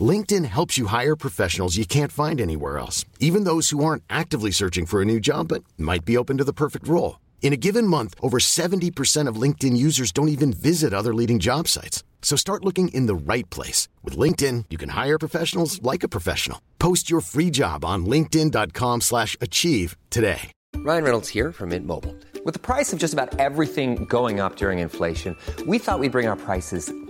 LinkedIn helps you hire professionals you can't find anywhere else, even those who aren't actively searching for a new job but might be open to the perfect role. In a given month, over 70% of LinkedIn users don't even visit other leading job sites. So start looking in the right place. With LinkedIn, you can hire professionals like a professional. Post your free job on linkedin.com slash achieve today. Ryan Reynolds here from Mint Mobile. With the price of just about everything going up during inflation, we thought we'd bring our prices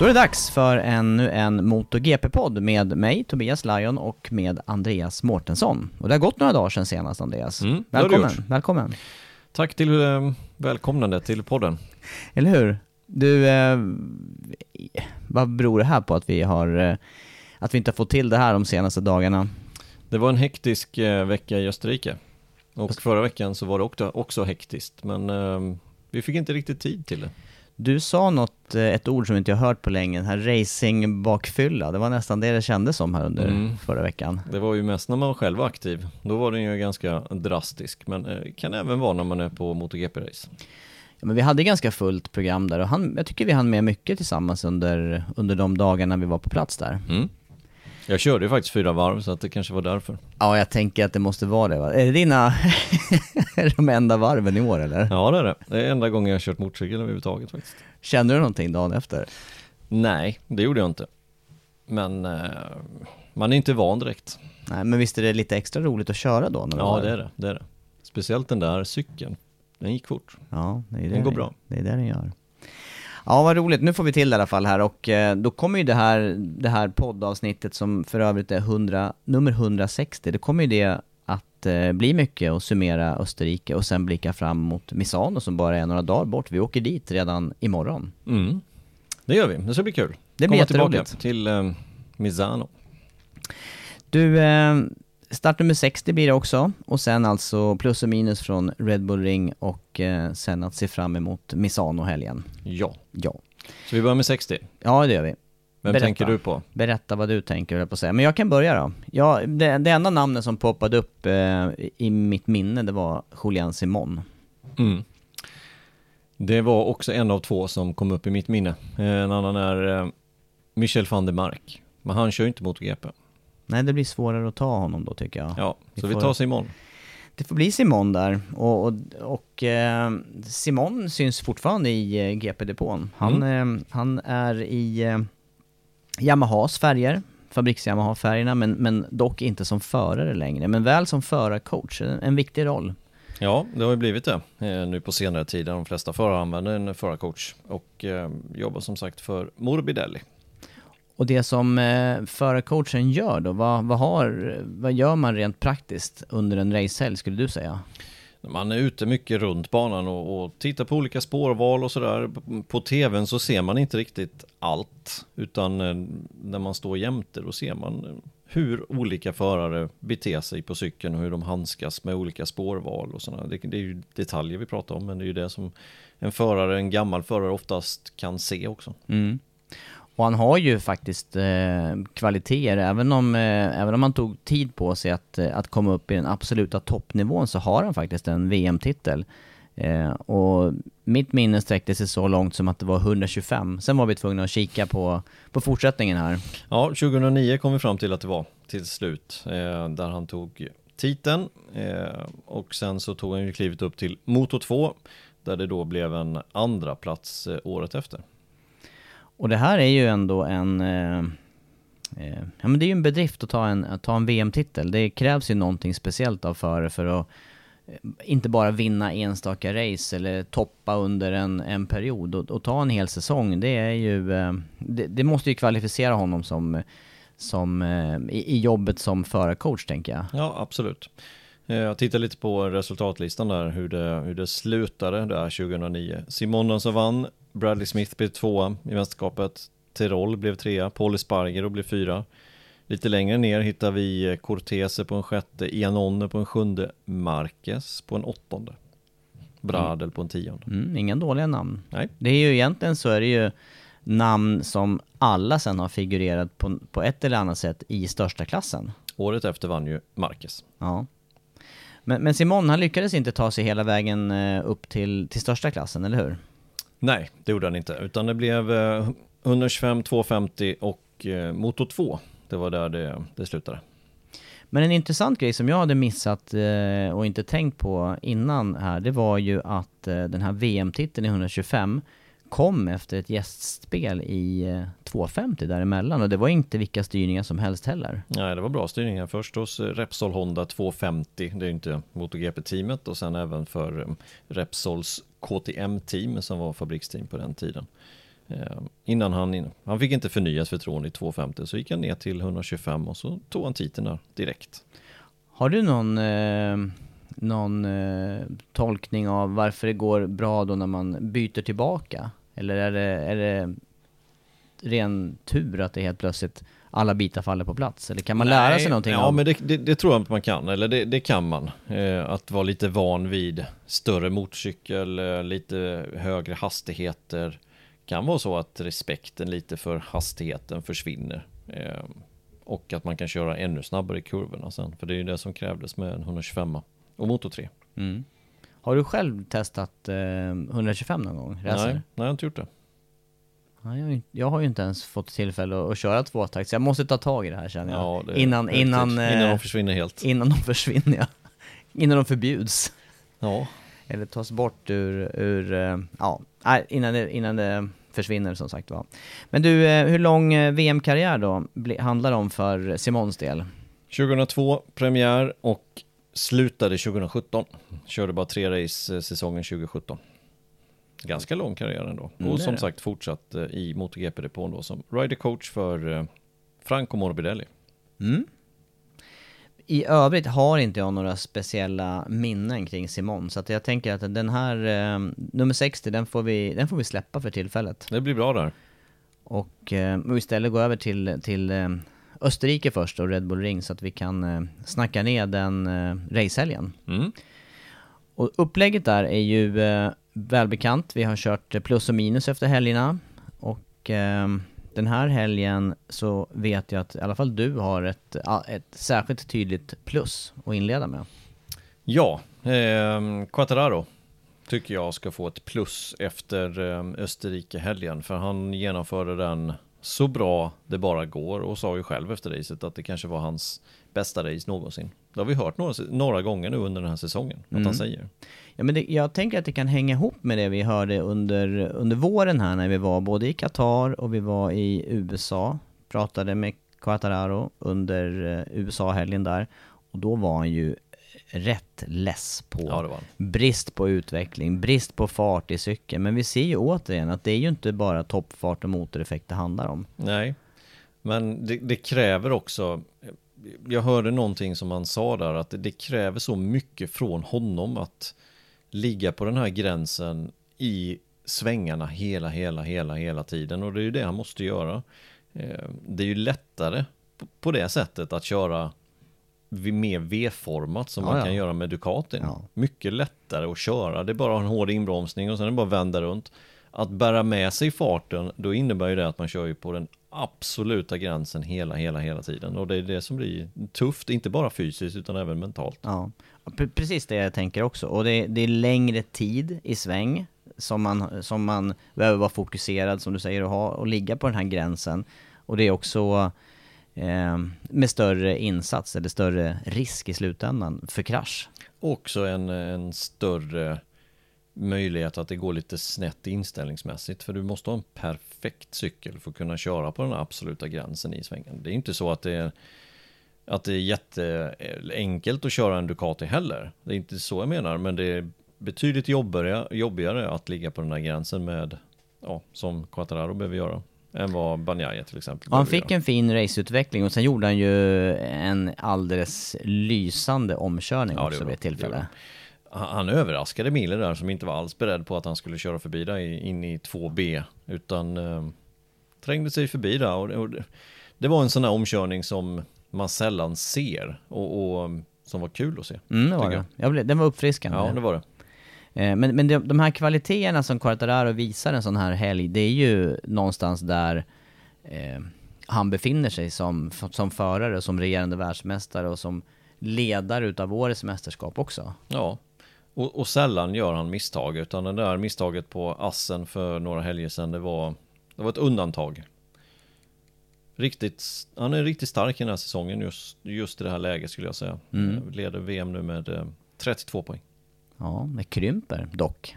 Då är det dags för ännu en MotoGP-podd med mig, Tobias Lajon och med Andreas Mårtensson. Och det har gått några dagar sedan senast Andreas. Mm, välkommen, välkommen. Tack till eh, välkomnande till podden. Eller hur? Du, eh, vad beror det här på att vi har, eh, att vi inte har fått till det här de senaste dagarna? Det var en hektisk eh, vecka i Österrike. Och förra veckan så var det också, också hektiskt, men eh, vi fick inte riktigt tid till det. Du sa något, eh, ett ord som inte jag hört på länge, den här racing-bakfylla. Det var nästan det det kändes som här under Mm. förra veckan. Det var ju mest när man var själv aktiv. Då var den ju ganska drastisk, men eh, kan även vara när man är på MotoGP-race. Ja, men vi hade ganska fullt program där och han, jag tycker vi hann med mycket tillsammans under, under de dagarna vi var på plats där. Mm. Jag körde ju faktiskt fyra varv, så att det kanske var därför. Ja, jag tänker att det måste vara det va? Är det dina, de enda varven i år eller? Ja, det är det. Det är enda gången jag har kört motorcykel överhuvudtaget faktiskt. Kände du någonting dagen efter? Nej, det gjorde jag inte. Men eh, man är inte van direkt. Nej, men visst är det lite extra roligt att köra då? När Ja, var- det är det. det är det. Speciellt den där cykeln. Den gick fort. Ja, det är det Den går bra. Det är det den gör. Ja, vad roligt. Nu får vi till det i alla fall här och eh, då kommer ju det här, det här poddavsnittet som för övrigt är 100, nummer 160, det kommer ju det att eh, bli mycket och summera Österrike och sen blicka fram mot Misano som bara är några dagar bort. Vi åker dit redan imorgon. Mm. Det gör vi. Det ska bli kul. Det blir Komma tillbaka till eh, Misano. Du, eh, start nummer 60 blir det också och sen alltså plus och minus från Red Bull Ring och eh, sen att se fram emot Misano-helgen. Ja. Ja. Så vi börjar med 60. Ja, det gör vi. Vem Berätta. tänker du på? Berätta vad du tänker, jag på att säga. Men jag kan börja då. Ja, det, det enda namnet som poppade upp eh, i mitt minne, det var Julian Simon. Mm. Det var också en av två som kom upp i mitt minne. Eh, En annan är eh, Michel van der Mark. Men han kör ju inte MotoGP. Nej, det blir svårare att ta honom då tycker jag. Ja, Vi så vi får- tar oss imorgon. Det får bli Simon där. Och, och, och eh, Simon syns fortfarande i eh, GP-depån. Han, eh, han är i eh, Yamahas färger, fabriks-Yamaha-färgerna, men, men dock inte som förare längre. Men väl som förarcoach, en, en viktig roll. Ja, det har ju blivit det nu på senare tid. De flesta förare använder en förarcoach och jobbar som sagt för Morbidelli. Och det som eh, förarcoachen gör då, vad, vad, har, vad gör man rent praktiskt under en racehelg skulle du säga? Man är ute mycket runt banan och, och tittar på olika spårval och sådär. På tvn så ser man inte riktigt allt, utan eh, när man står jämte då ser man eh, hur olika förare beter sig på cykeln och hur de handskas med olika spårval och sådana. Det, det är ju detaljer vi pratar om, men det är ju det som en förare, en gammal förare oftast kan se också. Mm. Och han har ju faktiskt eh, kvaliteter, även om, eh, även om han tog tid på sig att, eh, att komma upp i den absoluta toppnivån så har han faktiskt en VM-titel. Eh, och mitt minne sträckte sig så långt som att det var 125. Sen var vi tvungna att kika på, på fortsättningen här. Ja, 2009 kom vi fram till att det var till slut, eh, där han tog titeln. Eh, och sen så tog han ju klivet upp till Moto 2 där det då blev en andra plats eh, året efter. Och det här är ju ändå en... Eh, eh, ja men det är ju en bedrift att ta en, att ta en VM-titel. Det krävs ju någonting speciellt av förare för att eh, inte bara vinna enstaka race eller toppa under en, en period och, och ta en hel säsong. Det är ju... Eh, det, det, måste ju kvalificera honom som, som eh, i, i jobbet som förarcoach tänker jag. Ja, absolut. Eh, jag tittar lite på resultatlistan där, hur det, hur det slutade där 2009. Simon som vann, Bradley Smith blev tvåa i mästerskapet, Tirol blev trea, Paul Espargero blev fyra. Lite längre ner hittar vi Cortese på en sjätte, Ianone på en sjunde, Marquez på en åttonde. Bradel mm. på en tionde. Mm, inga dåliga namn. Nej. Det är ju egentligen så är det ju namn som alla sen har figurerat på, på ett eller annat sätt i största klassen. Året efter vann ju Marquez. Ja. Men, men Simon, han lyckades inte ta sig hela vägen eh, upp till, till största klassen, eller hur? Nej, det gjorde han inte, utan det blev eh, 125, 250 och eh, motor 2. Det var där det, det slutade. Men en intressant grej som jag hade missat eh, och inte tänkt på innan här, det var ju att den här VM-titeln i 125 kom efter ett gästspel i 250 däremellan och det var inte vilka styrningar som helst heller. Nej, det var bra styrningar. Först hos Repsol Honda 250, det är inte MotoGP-teamet och sen även för Repsols KTM-team som var fabriksteam på den tiden. Eh, innan han, han fick inte förnyas förtroende i 250 så gick han ner till 125 och så tog han titeln där direkt. Har du någon, eh, någon eh, tolkning av varför det går bra då när man byter tillbaka? Eller är det, är det ren tur att det helt plötsligt alla bitar faller på plats? Eller kan man Nej, lära sig någonting? Ja, av? men det, det, det, tror jag att man kan. Eller det, det kan man. Eh, att vara lite van vid större motorcykel, eh, lite högre hastigheter. Kan vara så att respekten lite för hastigheten försvinner. Eh, och att man kan köra ännu snabbare i kurvorna sen. För det är ju det som krävdes med en 125 och motor 3. Mm. Har du själv testat eh, 125 någon gång? Racer? Nej, nej, jag har inte gjort det. Jag, jag, har ju inte ens fått tillfälle att, att köra tvåtakt, så jag måste ta tag i det här känner jag. Ja, det, innan, innan, eh, innan de försvinner helt. Innan de försvinner, ja. Innan de förbjuds. Ja. Eller tas bort ur, ur eh, ja, innan det, innan det försvinner som sagt var. Men du, eh, hur lång eh, VM-karriär då handlar det om för Simons del? 2002 premiär och slutade 2017. Körde bara tre race säsongen 2017. Ganska lång karriär ändå. Mm, och som sagt fortsatt eh, i MotoGP-depån då som rider coach för eh, Franco Morbidelli. Mm. I övrigt har inte jag några speciella minnen kring Simon, så att jag tänker att den här, eh, nummer 60, den får, vi, den får vi släppa för tillfället. Det blir bra där. Och, eh, och istället gå över till, till eh, Österrike först och Red Bull Ring så att vi kan eh, snacka ner den eh, racehelgen. Mm. Och upplägget där är ju eh, välbekant. Vi har kört plus och minus efter helgerna. Och eh, den här helgen så vet jag att i alla fall du har ett, ett särskilt tydligt plus att inleda med. Ja, eh, Quattararo tycker jag ska få ett plus efter eh, Österrike-helgen. För han genomförde den så bra det bara går och sa ju själv efter racet att det kanske var hans bästa race någonsin. Det har vi hört några, några gånger nu under den här säsongen, att mm. han säger. Ja, men det, jag tänker att det kan hänga ihop med det vi hörde under, under våren här när vi var både i Qatar och vi var i USA. Pratade med Quattararo under eh, USA-helgen där. Och då var han ju rätt less på ja, brist på utveckling, brist på fart i cykeln. Men vi ser ju återigen att det är ju inte bara toppfart och motoreffekt det handlar om. Nej, men det, det kräver också jag hörde någonting som han sa där att det kräver så mycket från honom att ligga på den här gränsen i svängarna hela, hela, hela, hela tiden och det är ju det han måste göra. Eh, det är ju lättare på det sättet att köra mer V-format som ja, man ja. kan göra med Ducatin. Ja. Mycket lättare att köra, det är bara en hård inbromsning och sen är det bara att vända runt. Att bära med sig farten, då innebär ju det att man kör ju på den absoluta gränsen hela, hela, hela tiden. Och det är det som blir tufft, inte bara fysiskt utan även mentalt. Ja, precis det jag tänker också. Och det, det är längre tid i sväng som man, som man behöver vara fokuserad, som du säger, och, ha, och ligga på den här gränsen. Och det är också Eh, med större insats eller större risk i slutändan för krasch. Också en, en större möjlighet att det går lite snett inställningsmässigt. För du måste ha en perfekt cykel för att kunna köra på den absoluta gränsen i svängen. Det är inte så att det är, att det är jätteenkelt att köra en Ducati heller. Det är inte så jag menar, men det är betydligt jobbigare, jobbigare att ligga på den här gränsen med, ja, som Quattararo behöver göra än vad Banjaya till exempel han fick en fin raceutveckling och sen gjorde han ju en alldeles lysande omkörning Ja, också vid ett tillfälle. Han överraskade Miller där som inte var alls beredd på att han skulle köra förbi där in i 2B utan eh, trängde sig förbi där och, och det, det var en sån här omkörning som man sällan ser och, och som var kul att se. Mm, det var det. Jag blev, den var uppfriskande. Ja, det var det. Eh, Men, men de, de här kvaliteterna som Quartararo visar en sån här helg, det är ju någonstans där eh, han befinner sig som, som förare, som regerande världsmästare och som ledare utav årets mästerskap också. Ja, och, och sällan gör han misstag utan det där misstaget på Assen för några helger sedan det var, det var ett undantag. Riktigt, han är riktigt stark i den här säsongen just, just i det här läget skulle jag säga. Mm. Leder VM nu med eh, 32 poäng. Ja, det krymper dock.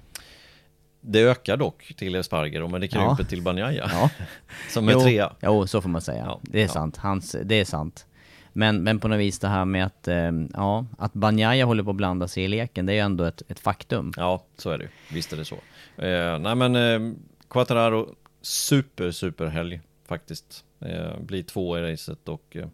Det ökar dock till Espargaro men det krymper Ja. till Banjaya Ja. som är jo, trea. Jo, så får man säga. Ja, det är sant. Hans, det är sant. Men, men på något vis det här med att, eh, ja, att Banjaya håller på att blanda sig i leken, det är ju ändå ett, ett faktum. Ja, så är det. Visst är det så. Eh, nej men eh, Quattararo, super, super helg faktiskt. Eh, blir två i racet och eh,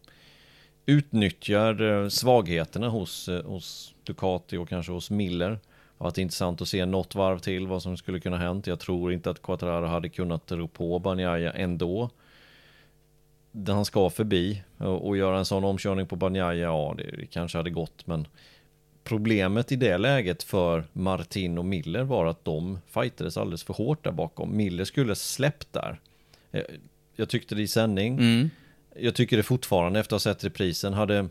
utnyttjar eh, svagheterna hos, eh, hos Ducati och kanske hos Miller. Det har varit intressant att se något varv till vad som skulle kunna hänt. Jag tror inte att Quattararo hade kunnat ro på Banjaya ändå. Där han ska förbi och, och göra en sån omkörning på Banjaya, ja det, det kanske hade gått men Problemet i det läget för Martin och Miller var att de fightades alldeles för hårt där bakom. Miller skulle släppt där. Eh, jag tyckte det i sändning. Mm. Jag tycker det fortfarande efter att ha sett reprisen. Hade,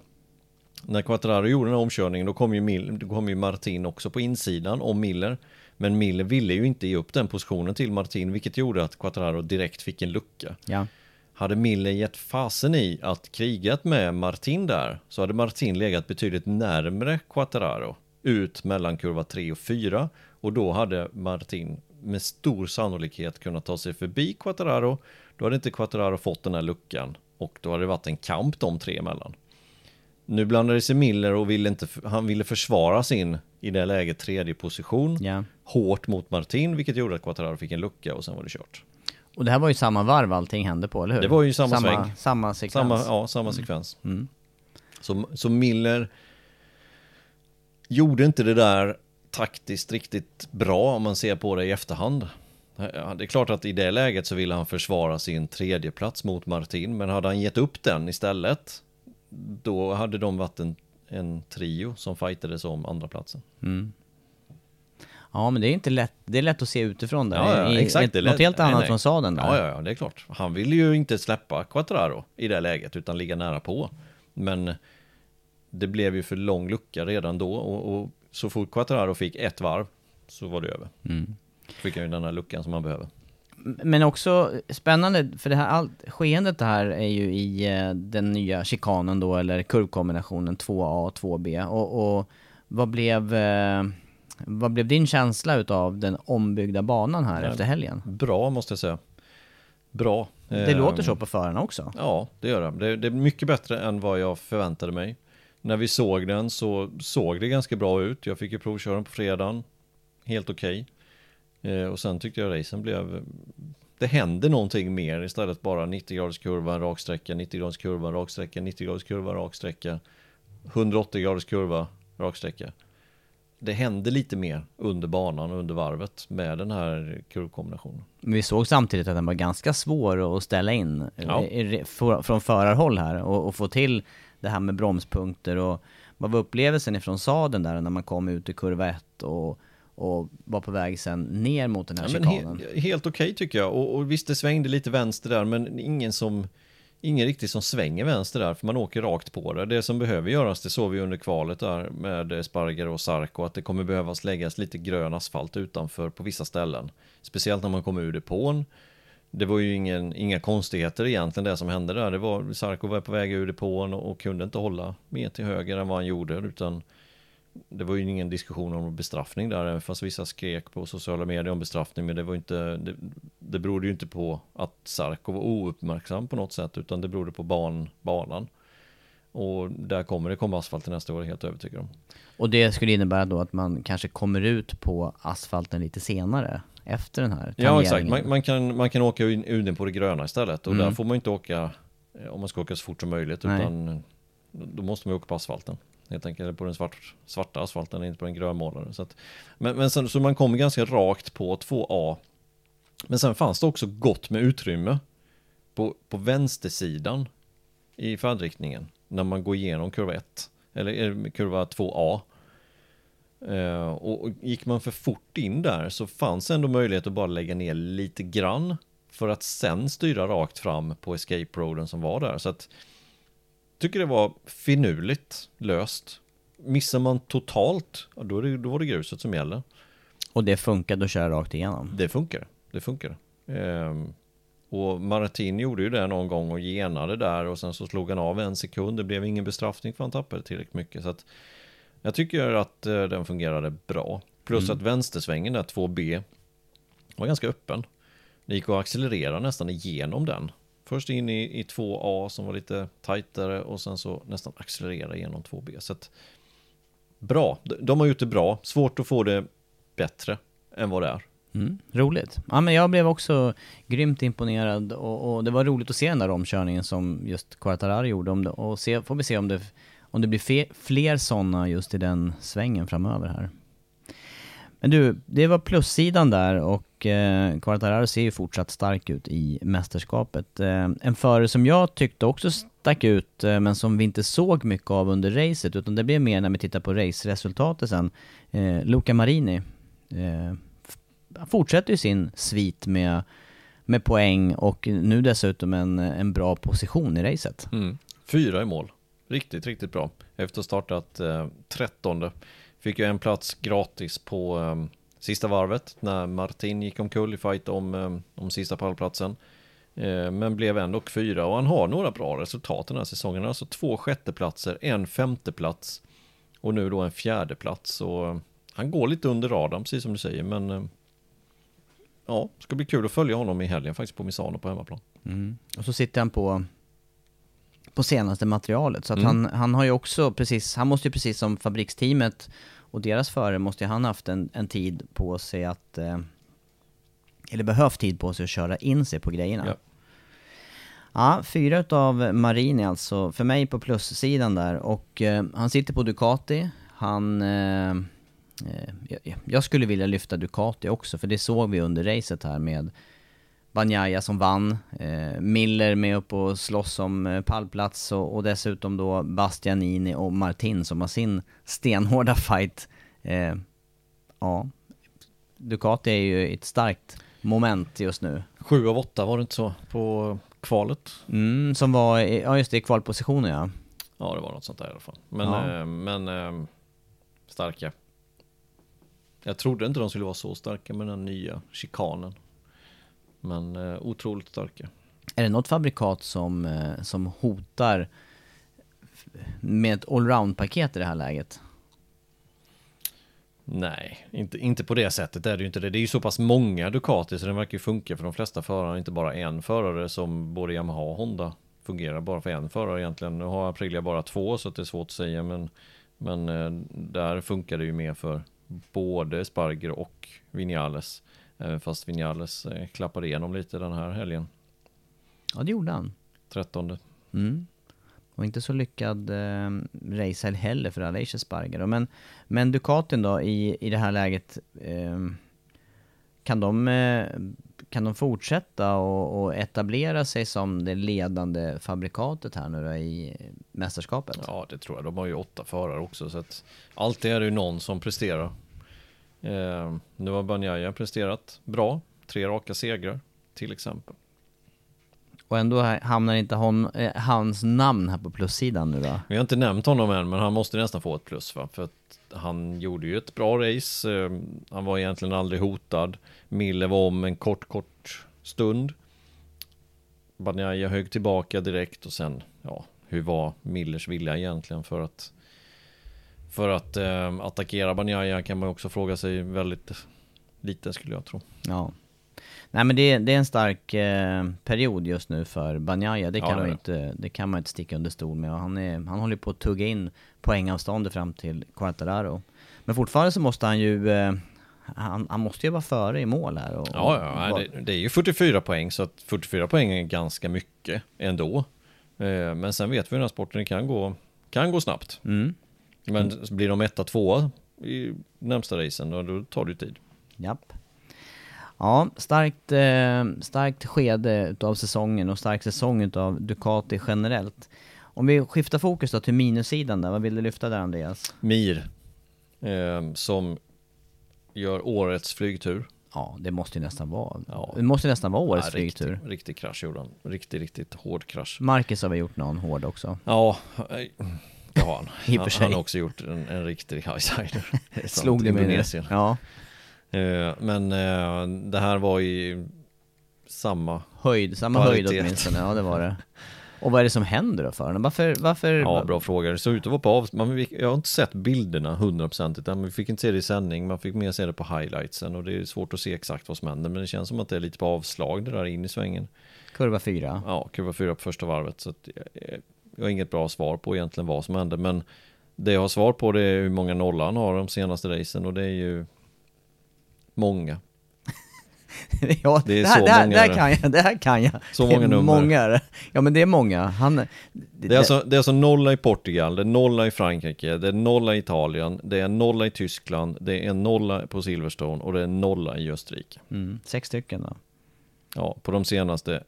när Quattararo gjorde den här omkörningen då kom, ju Mil, då kom ju Martin också på insidan om Miller. Men Miller ville ju inte ge upp den positionen till Martin vilket gjorde att Quattararo direkt fick en lucka. Ja. Hade Miller gett fasen i att krigat med Martin där så hade Martin legat betydligt närmre Quattararo ut mellan kurva 3 och 4 och då hade Martin med stor sannolikhet kunnat ta sig förbi Quattararo. Då hade inte Quattararo fått den här luckan och då hade det varit en kamp de tre emellan. Nu blandade sig Miller och ville inte, han ville försvara sin, i det läget, tredje position ja. hårt mot Martin, vilket gjorde att Quattararo fick en lucka och sen var det kört. Och det här var ju samma varv allting hände på, eller hur? Det var ju samma samma sväng. Samma sekvens. Samma, ja, samma sekvens. Mm. Så, så Miller gjorde inte det där taktiskt riktigt bra om man ser på det i efterhand. Det är klart att i det läget så ville han försvara sin tredje plats mot Martin, men hade han gett upp den istället, då hade de varit en, en trio som fightades om andra platsen. Mm. Ja, men det är inte lätt. Det är lätt att se utifrån där. Ja, ja, I, exakt. Är Något helt Nej, annat nej. från sadeln där. Ja, ja, ja, det är klart. Han ville ju inte släppa Quattraro i det läget, utan ligga nära på. Men det blev ju för lång lucka redan då och, och så fort Quattraro fick ett varv så var det över. Mm. Han ju den här luckan som han behöver. Men också spännande, för det här allt, skeendet här är ju i eh, den nya chikanen då, eller kurvkombinationen 2A och 2B. Och, och vad blev... Eh, vad blev din känsla utav den ombyggda banan här Ja. efter helgen? Bra måste jag säga. Bra. Det Ehm, låter så på förarna också. Ja, det gör det. det. Det är mycket bättre än vad jag förväntade mig. När vi såg den så såg det ganska bra ut. Jag fick ju provköra den på fredagen. Helt okej. Eh, och sen tyckte jag racen blev... Det hände någonting mer istället bara 90 graders kurva, en rak sträcka, 90 graders kurva, en rak sträcka, 90 graders kurva, en rak sträcka, 180 graders kurva, rak sträcka. Det hände lite mer under banan och under varvet med den här kurvkombinationen. Men vi såg samtidigt att den var ganska svår att ställa in eh, Ja. för- från förarhåll här och, och få till det här med bromspunkter och vad var upplevelsen ifrån sadeln där när man kom ut i kurva 1 och, och var på väg sen ner mot den här Ja, chikanen? he helt okej tycker jag. Och, och visst, det svängde lite vänster där, men ingen som Ingen riktigt som svänger vänster där, för man åker rakt på det. Det som behöver göras, det såg vi under kvalet där med Sparger och Sarko, att det kommer behövas läggas lite grön asfalt utanför på vissa ställen. Speciellt när man kommer ur depån. det var ju ingen, inga konstigheter egentligen det som hände där. Det var, Sarko var på väg ur depån och, och kunde inte hålla mer till höger än vad han gjorde, utan det var ju ingen diskussion om bestraffning där, fast vissa skrek på sociala medier om bestraffning, men det var inte, det, det berodde ju inte på att Sarko var ouppmärksam på något sätt, utan det berodde på ban, banan. Och där kommer det komma asfalten nästa år, helt övertygad om. Och det skulle innebära då att man kanske kommer ut på asfalten lite senare, efter den här Ja, exakt. Man, man, kan, man kan åka ut på det gröna istället, och Mm. där får man inte åka, eh, om man ska åka så fort som möjligt, Nej. utan då måste man åka på asfalten. Helt enkelt, på den svart, svarta asfalten, inte på den grönmålade. Så, att, men, men sen, så man kom ganska rakt på 2A. Men sen fanns det också gott med utrymme på, på vänstersidan i färdriktningen när man går igenom kurva 1, eller eh, kurva 2A. Eh, och, och gick man för fort in där så fanns ändå möjlighet att bara lägga ner lite grann för att sen styra rakt fram på escape roaden som var där. Så att tycker det var finurligt löst. Missar man totalt, då, är det, då var det gruset som gäller. Och det funkade att köra rakt igenom. Det funkar, det funkar. Ehm, och Martin gjorde ju det någon gång och genade där och sen så slog han av en sekund. Det blev ingen bestraffning för han tappade tillräckligt mycket. Så att jag tycker att eh, den fungerade bra. Plus att vänstersvängen där, 2B, var ganska öppen. Det gick att accelerera nästan igenom den. Först in i, i 2A som var lite tajtare och sen så nästan accelerera genom 2B. Så att bra, De- de har gjort det bra. Svårt att få det bättre än vad det är. Mm, roligt. Ja men jag blev också grymt imponerad och, och det var roligt att se den där omkörningen som just Quartararo gjorde om det, och se, får vi se om det, om det blir fe, fler sådana just i den svängen framöver här. Men du, det var plussidan där och eh, Quartararo ser ju fortsatt stark ut i mästerskapet. Eh, en förare som jag tyckte också stack ut, eh, men som vi inte såg mycket av under racet, utan det blev mer när vi tittar på raceresultatet sen. Eh, Luca Marini. Eh, Han fortsätter ju sin svit med, med poäng och nu dessutom en, en bra position i racet. Mm. Fyra i mål. Riktigt, riktigt bra. Efter att ha startat eh, trettonde. Fick ju en plats gratis på eh, sista varvet när Martin gick omkull i fight om, eh, om sista pallplatsen. Eh, men blev ändå fyra och han har några bra resultat den här säsongen. Alltså två sjätteplatser, en femteplats och nu då en fjärdeplats. Så eh, han går lite under radarn, precis som du säger, men ja, ska bli kul att följa honom i helgen faktiskt på Misano på hemmaplan. Och så sitter han på, på senaste materialet. Så att Mm. han, han har ju också precis, han måste ju precis som fabriksteamet och deras förare måste ju han haft en, en tid på sig att, eh, eller behövt tid på sig att köra in sig på grejerna. Ja. Ja, fyra utav Marini alltså, för mig på plussidan där. Och eh, han sitter på Ducati. Han... Eh, eh, jag, jag skulle vilja lyfta Ducati också, för det såg vi under racet här med Banjaya som vann, eh, Miller med upp och slåss om eh, pallplats och, och dessutom då Bastianini och Martin som har sin stenhårda fight. Eh, ja, Ducati är ju ett starkt moment just nu. Sju av åtta var det inte så på kvalet? Mm, som var, i- ja just det, i kvalpositionen ja. Ja, det var något sånt där i alla fall. Men, Ja. eh, men eh, starka. Jag trodde inte de skulle vara så starka med den nya chikanen. Men eh, otroligt starka. Är det något fabrikat som, eh, som hotar med ett allround-paket i det här läget? Nej, inte, inte på det sättet är det ju inte det. Det är ju så pass många Ducati så den verkar ju funka för de flesta förare, inte bara en förare som både Yamaha och Honda fungerar bara för en förare egentligen. Nu har Aprilia bara två så att det är svårt att säga men, men eh, där funkar det ju mer för både Sparger och Vinales. Även fast Vinales eh, klappade igenom lite den här helgen. Ja, det gjorde han. 13. Mm. Och inte så lyckad eh, racehelg heller för Aleix Sparger. Men, men Ducatin då, i, i det här läget, eh, kan, de, eh, kan de fortsätta och, och etablera sig som det ledande fabrikatet här nu då i mästerskapet? Ja, det tror jag. De har ju åtta förare också så att alltid är det ju någon som presterar. Eh, nu har Banjaya presterat bra. Tre raka segrar till exempel. Och ändå ha- hamnar inte hon, eh, hans namn här på plussidan nu då? Vi har inte nämnt honom än, men han måste nästan få ett plus va? För att han gjorde ju ett bra race. Eh, han var egentligen aldrig hotad. Miller var om en kort, kort stund. Banjaya högg tillbaka direkt och sen, ja, hur var Millers vilja egentligen för att för att eh, attackera Banjaya kan man också fråga sig väldigt lite skulle jag tro. Ja. Nej men det, det är en stark eh, period just nu för Banjaya, det Ja, kan, det är man det. inte, det kan man inte sticka under stol med. Och han, är, han håller på att tugga in poängavståndet fram till Quartararo. Men fortfarande så måste han ju, eh, han, han måste ju vara före i mål här. Och, Ja, ja och- det, det är ju 44 poäng så att 44 poäng är ganska mycket ändå. Eh, men sen vet vi hur den här sporten kan gå, kan gå snabbt. Mm. Men blir de etta, tvåa i närmsta racen, då, tar det ju tid. Japp. Ja, starkt, eh, starkt skede utav säsongen och stark säsong utav Ducati generellt. Om vi skiftar fokus då till minussidan där, vad vill du lyfta där Andreas? Mir, eh, som gör årets flygtur. Ja, det måste ju nästan vara, Ja. det måste nästan vara årets Ja, flygtur. Riktig, riktig krasch gjorde han. Riktigt, riktigt hård krasch. Marcus har väl gjort någon hård också? Ja, eh, det har han. I han, han har också gjort en, en riktig highsider. Slog det med Indonesien. Ja, Eh, Men eh, det här var i samma höjd, samma Paritet. höjd åtminstone, ja det var det. Och vad är det som händer då för honom? Varför, varför? Ja, bra fråga. Det såg ut att vara på av... Man, fick- jag har inte sett bilderna 100% utan vi fick inte se det i sändning. Man fick mer se det på highlightsen och det är svårt att se exakt vad som händer. Men det känns som att det är lite på avslag det där in i svängen. Kurva fyra. Ja, kurva fyra på första varvet. Så att jag, har inget bra svar på egentligen vad som hände. Men det jag har svar på det är hur många nollor han har de senaste racen och det är ju många. ja, Det är här, så det här, många det här det. kan jag, det här kan jag. Så Det är många nummer. Många, är det. ja men det är många. Han, det, Det är, alltså, det är alltså nolla i Portugal, det är nolla i Frankrike, det är nolla i Italien, det är nolla i Tyskland, det är nolla på Silverstone och det är nolla i Österrike. mm, sex stycken då. Ja, på de senaste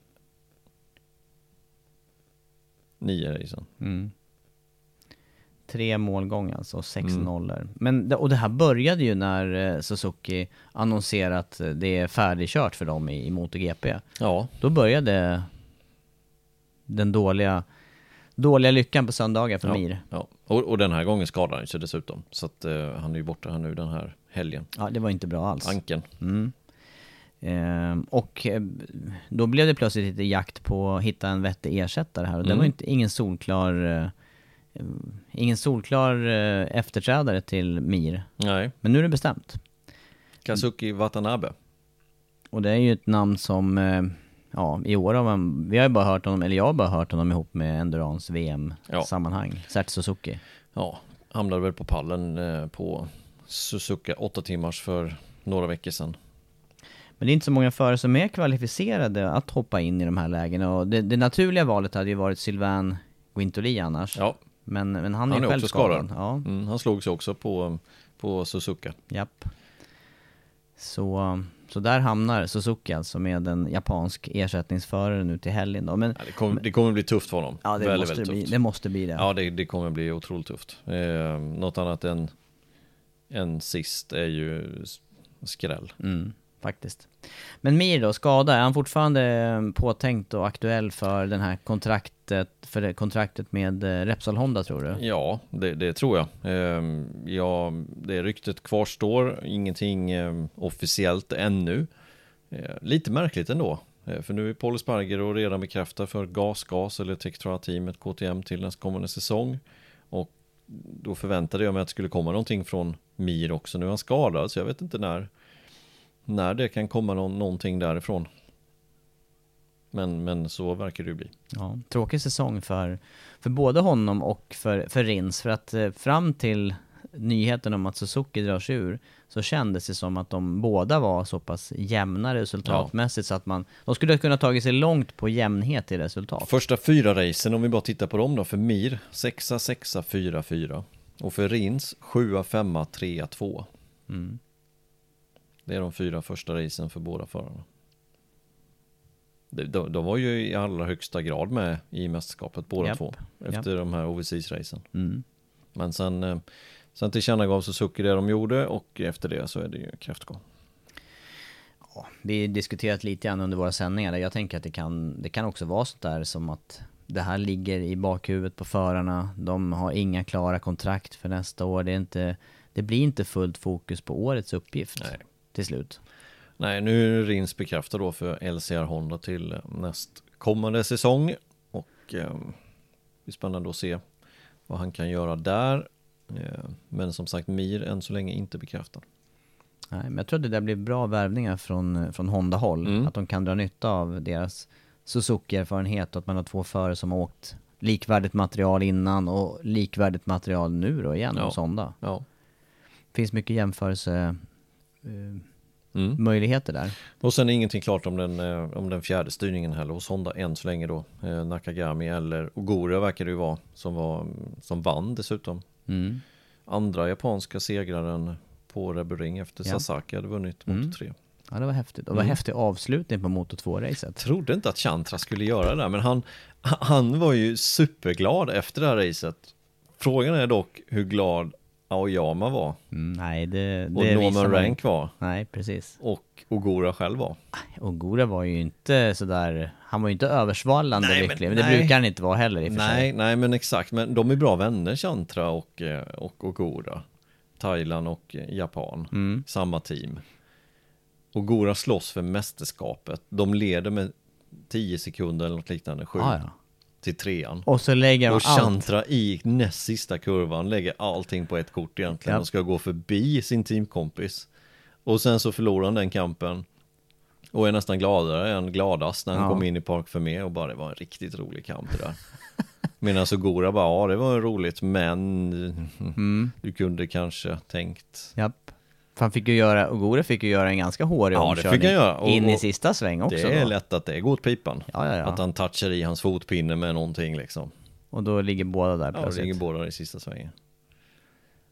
nio racen. Mm. Tre målgång alltså, sex Mm. nollor. Men, och det här började ju när eh, Suzuki annonserade att det är färdigkört för dem i, i MotoGP. Ja, Då började den dåliga, dåliga lyckan på söndagar för ja, Mir. ja. Och, och den här gången skadade han sig dessutom. Så att eh, han är ju borta här nu den här helgen. Ja, det var inte bra alls. Anken. Mm. Ehm, och eh, då blev det plötsligt lite jakt på att hitta en vettig ersättare här och det Mm. var inte, ingen solklar eh, Ingen solklar eh, efterträdare till Mir. Nej, Men nu är det bestämt. Kazuki Watanabe. Och det är ju ett namn som, ja i år har man, vi har ju bara hört honom, eller jag har bara hört honom ihop med Endurance VM-sammanhang. Sert Suzuki. Ja, hamnade väl på pallen på Suzuka åtta timmars för några veckor sedan. Men det är inte så många förare som är kvalificerade att hoppa in i de här lägena och det, det naturliga valet hade ju varit Sylvain Guintoli annars. Ja, Men, men han är, Han ju är själv också skadad. Ja, mm, han slog sig också på, på Suzuka. japp. Så, så där hamnar Suzuki alltså med en japansk ersättningsförare nu till helgen då. Men Ja, det, kommer, det kommer bli tufft för honom. ja, det, väldigt, måste väldigt bli, tufft. det måste bli det. Ja, det, det kommer bli otroligt tufft. Eh, något annat än, än sist är ju skräll. Mm, faktiskt. Men Mir då, skada, är han fortfarande eh, påtänkt och aktuell för den här kontraktet, för det kontraktet med eh, Repsol Honda tror du? Ja, det, det tror jag. Ehm, ja, det ryktet kvarstår, ingenting ehm, officiellt ännu. Eh, lite märkligt ändå. För nu är Paul Sparger och redan bekräftad för GasGas eller Tektra-teamet KTM till nästkommande säsong. Och då förväntade jag mig att det skulle komma någonting från Mir också. Nu är han skadad så jag vet inte när, när det kan komma någon, någonting därifrån. Men, men så verkar det ju bli. Ja, tråkig säsong för, för både honom och för, för Rins. För att eh, fram till nyheten om att Suzuki drar sig ur så kändes det som att de båda var så pass jämna resultatmässigt så att man, de skulle kunna tagit sig långt på jämnhet i resultat. Första fyra racen, om vi bara tittar på dem då, för Mir, sexa, sexa, fyra, fyra. Och för Rins, sjua, femma, trea, två. Mm. Det är de fyra första racen för båda förarna. De, de, de var ju i allra högsta grad med i mästerskapet båda Japp, två. Efter de här overseas-racen. Mm. Men sen, eh, sen tillkännagav Suzuki det de gjorde och efter det så är det ju kräftgång. Ja, vi diskuterat lite grann under våra sändningar jag tänker att det kan, det kan också vara sånt där som att det här ligger i bakhuvudet på förarna. De har inga klara kontrakt för nästa år. Det, är inte, det blir inte fullt fokus på årets uppgift Nej. Till slut. Nej, nu är Rins bekräftad då för LCR Honda till näst kommande säsong. Och eh, det blir spännande att se vad han kan göra där. Eh, men som sagt, Mir än så länge inte bekräftad. Nej, men jag tror att det där blir bra värvningar från, från Honda-håll. Mm. Att de kan dra nytta av deras Suzuki-erfarenhet och att man har två förare som har åkt likvärdigt material innan och likvärdigt material nu då igen Ja. hos Honda. Ja. finns mycket jämförelse Mm. möjligheter där. Och sen är ingenting klart om den, eh, om den fjärde styrningen heller hos Honda än så länge då. Eh, Nakagami eller Ogura verkar det ju vara som, var, som vann dessutom. Mm. Andra japanska segraren på Red Bull Ring efter Ja. Sasaki hade vunnit Mm. Moto 3. Ja, det var häftigt. Och det var Mm. häftig avslutning på Moto 2-racet. Trodde inte att Chantra skulle göra det där, men han, han var ju superglad efter det här racet. Frågan är dock hur glad Aoyama var Mm, nej, det, och det visar Norman man- Rank var Nej, precis. och Ogura själv var. Och Gora var ju inte sådär, han var ju inte översvallande Nej, men lycklig. Men det nej. brukar han inte vara heller i och för Nej, sig. nej men exakt, men de är bra vänner Chantra och, eh, och Ogura. Thailand och eh, Japan, Mm. samma team. Ogura slåss för mästerskapet. De leder med 10 sekunder eller något liknande, sju Ah, ja. Till trean. Och så lägger Och allt. Chantra i näst sista kurvan lägger allting på ett kort egentligen Ja. och ska gå förbi sin teamkompis. Och sen så förlorar han den kampen. Och är nästan gladare än gladast när han Ja. kom in i Park för mig och bara det var en riktigt rolig kamp det där. Medan Ogura bara, ja det var roligt men Mm. du kunde kanske tänkt. Japp. För han fick ju göra, och Gore fick ju göra en ganska hårig Ja, det omkörning. fick han göra. Och- in i sista sväng också det är då. lätt att det går åt pipan. Ja, ja, ja. Att han touchar i hans fotpinne med någonting liksom. Och då ligger båda där Ja, det plötsligt. ligger båda i sista svängen.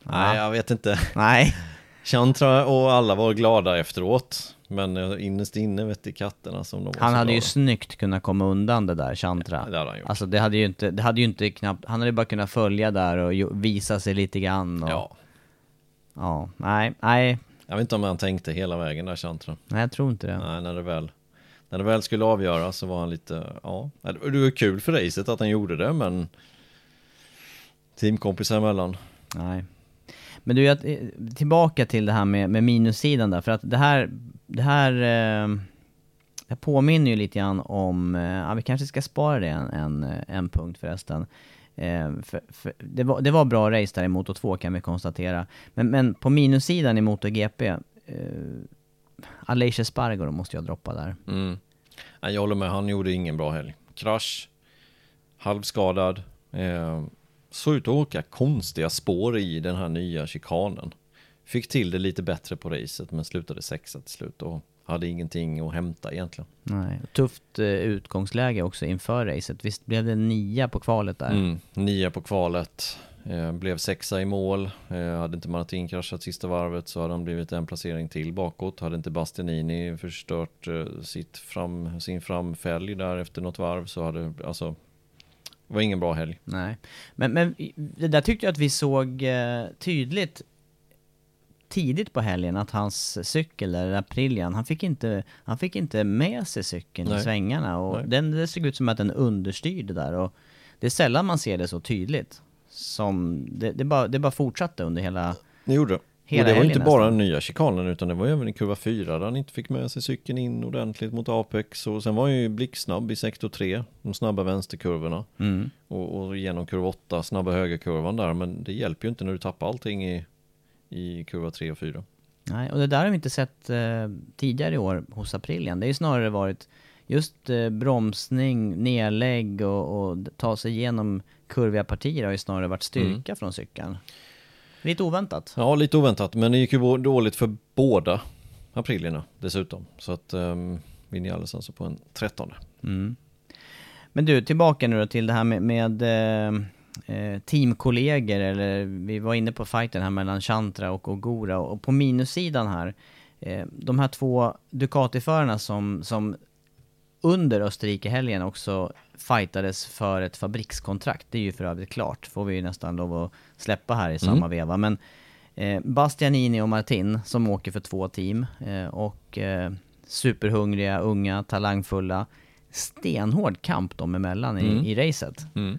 Ja. Nej, jag vet inte. Nej. Chantra och alla var glada efteråt. Men innerst inne vet i katterna som de var Han hade ju snyggt kunnat komma undan det där, Chantra. Ja, det hade han gjort. Alltså det hade ju inte, det hade ju inte knappt, han hade ju bara kunnat följa där och visa sig lite grann och, Ja, ja, nej, nej, jag vet inte om han tänkte hela vägen där Chantra. nej jag tror inte det. Nej, när det väl när det väl skulle avgöras så var han lite, ja, det var kul för racet att han gjorde det, men teamkompisar emellan. Nej. Men du, jag, tillbaka till det här med, med minussidan där, för att det här, det här, eh, det påminner ju lite grann om, eh, ja vi kanske ska spara det en, en, en punkt förresten. Eh, för, för det, var, det var bra race där i Moto 2 kan vi konstatera. Men, men på minussidan i MotoGP, eh, Aleix Espargaro måste jag droppa där. Mm. Jag håller med, han gjorde ingen bra helg. Krasch, halvskadad, eh, såg ut att åka konstiga spår i den här nya chikanen. Fick till det lite bättre på racet men slutade sexa till slut och hade ingenting att hämta egentligen. Nej. Tufft eh, utgångsläge också inför racet. Visst blev det nia på kvalet där? Mm, nia på kvalet, eh, blev sexa i mål. Eh, hade inte Martin kraschat sista varvet så hade han blivit en placering till bakåt. Hade inte Bastianini förstört eh, sitt fram, sin framfälg där efter något varv så hade, alltså, det var ingen bra helg. Nej, men, men det där tyckte jag att vi såg tydligt tidigt på helgen att hans cykel, där Aprilian, han fick inte, han fick inte med sig cykeln i Nej. svängarna och Nej. den, det såg ut som att den understyrde där och det är sällan man ser det så tydligt. Som, det, det, bara, det bara fortsatte under hela, Det gjorde det. Hela och det var inte bara nästan. den nya chikanen utan det var även i kurva 4 där han inte fick med sig cykeln in ordentligt mot Apex och sen var han ju blixtsnabb i sektor 3, de snabba vänsterkurvorna mm, och, och genom kurva 8, snabba högerkurvan där men det hjälper ju inte när du tappar allting i, i kurva 3 och 4. nej, och det där har vi inte sett eh, tidigare i år hos Aprilian. Det är ju snarare varit just eh, bromsning, nedlägg och, och ta sig igenom kurviga partier har ju snarare varit styrka från cykeln. Lite oväntat. Ja, lite oväntat men det gick ju dåligt för båda aprilierna dessutom så att um, Vinales alltså på en 13. Mm. Men du, tillbaka nu då till det här med, med eh, eh, teamkollegor, eller vi var inne på fighten här mellan Chantra och Ogura, och på minussidan här, eh, de här två Ducati-förarna som, som under Österrike-helgen också fightades för ett fabrikskontrakt, det är ju för övrigt klart, får vi ju nästan lov att släppa här i samma veva, men eh, Bastianini och Martin som åker för två team, eh, och eh, superhungriga, unga, talangfulla, stenhård kamp dem emellan i, Mm. i racet. Mm.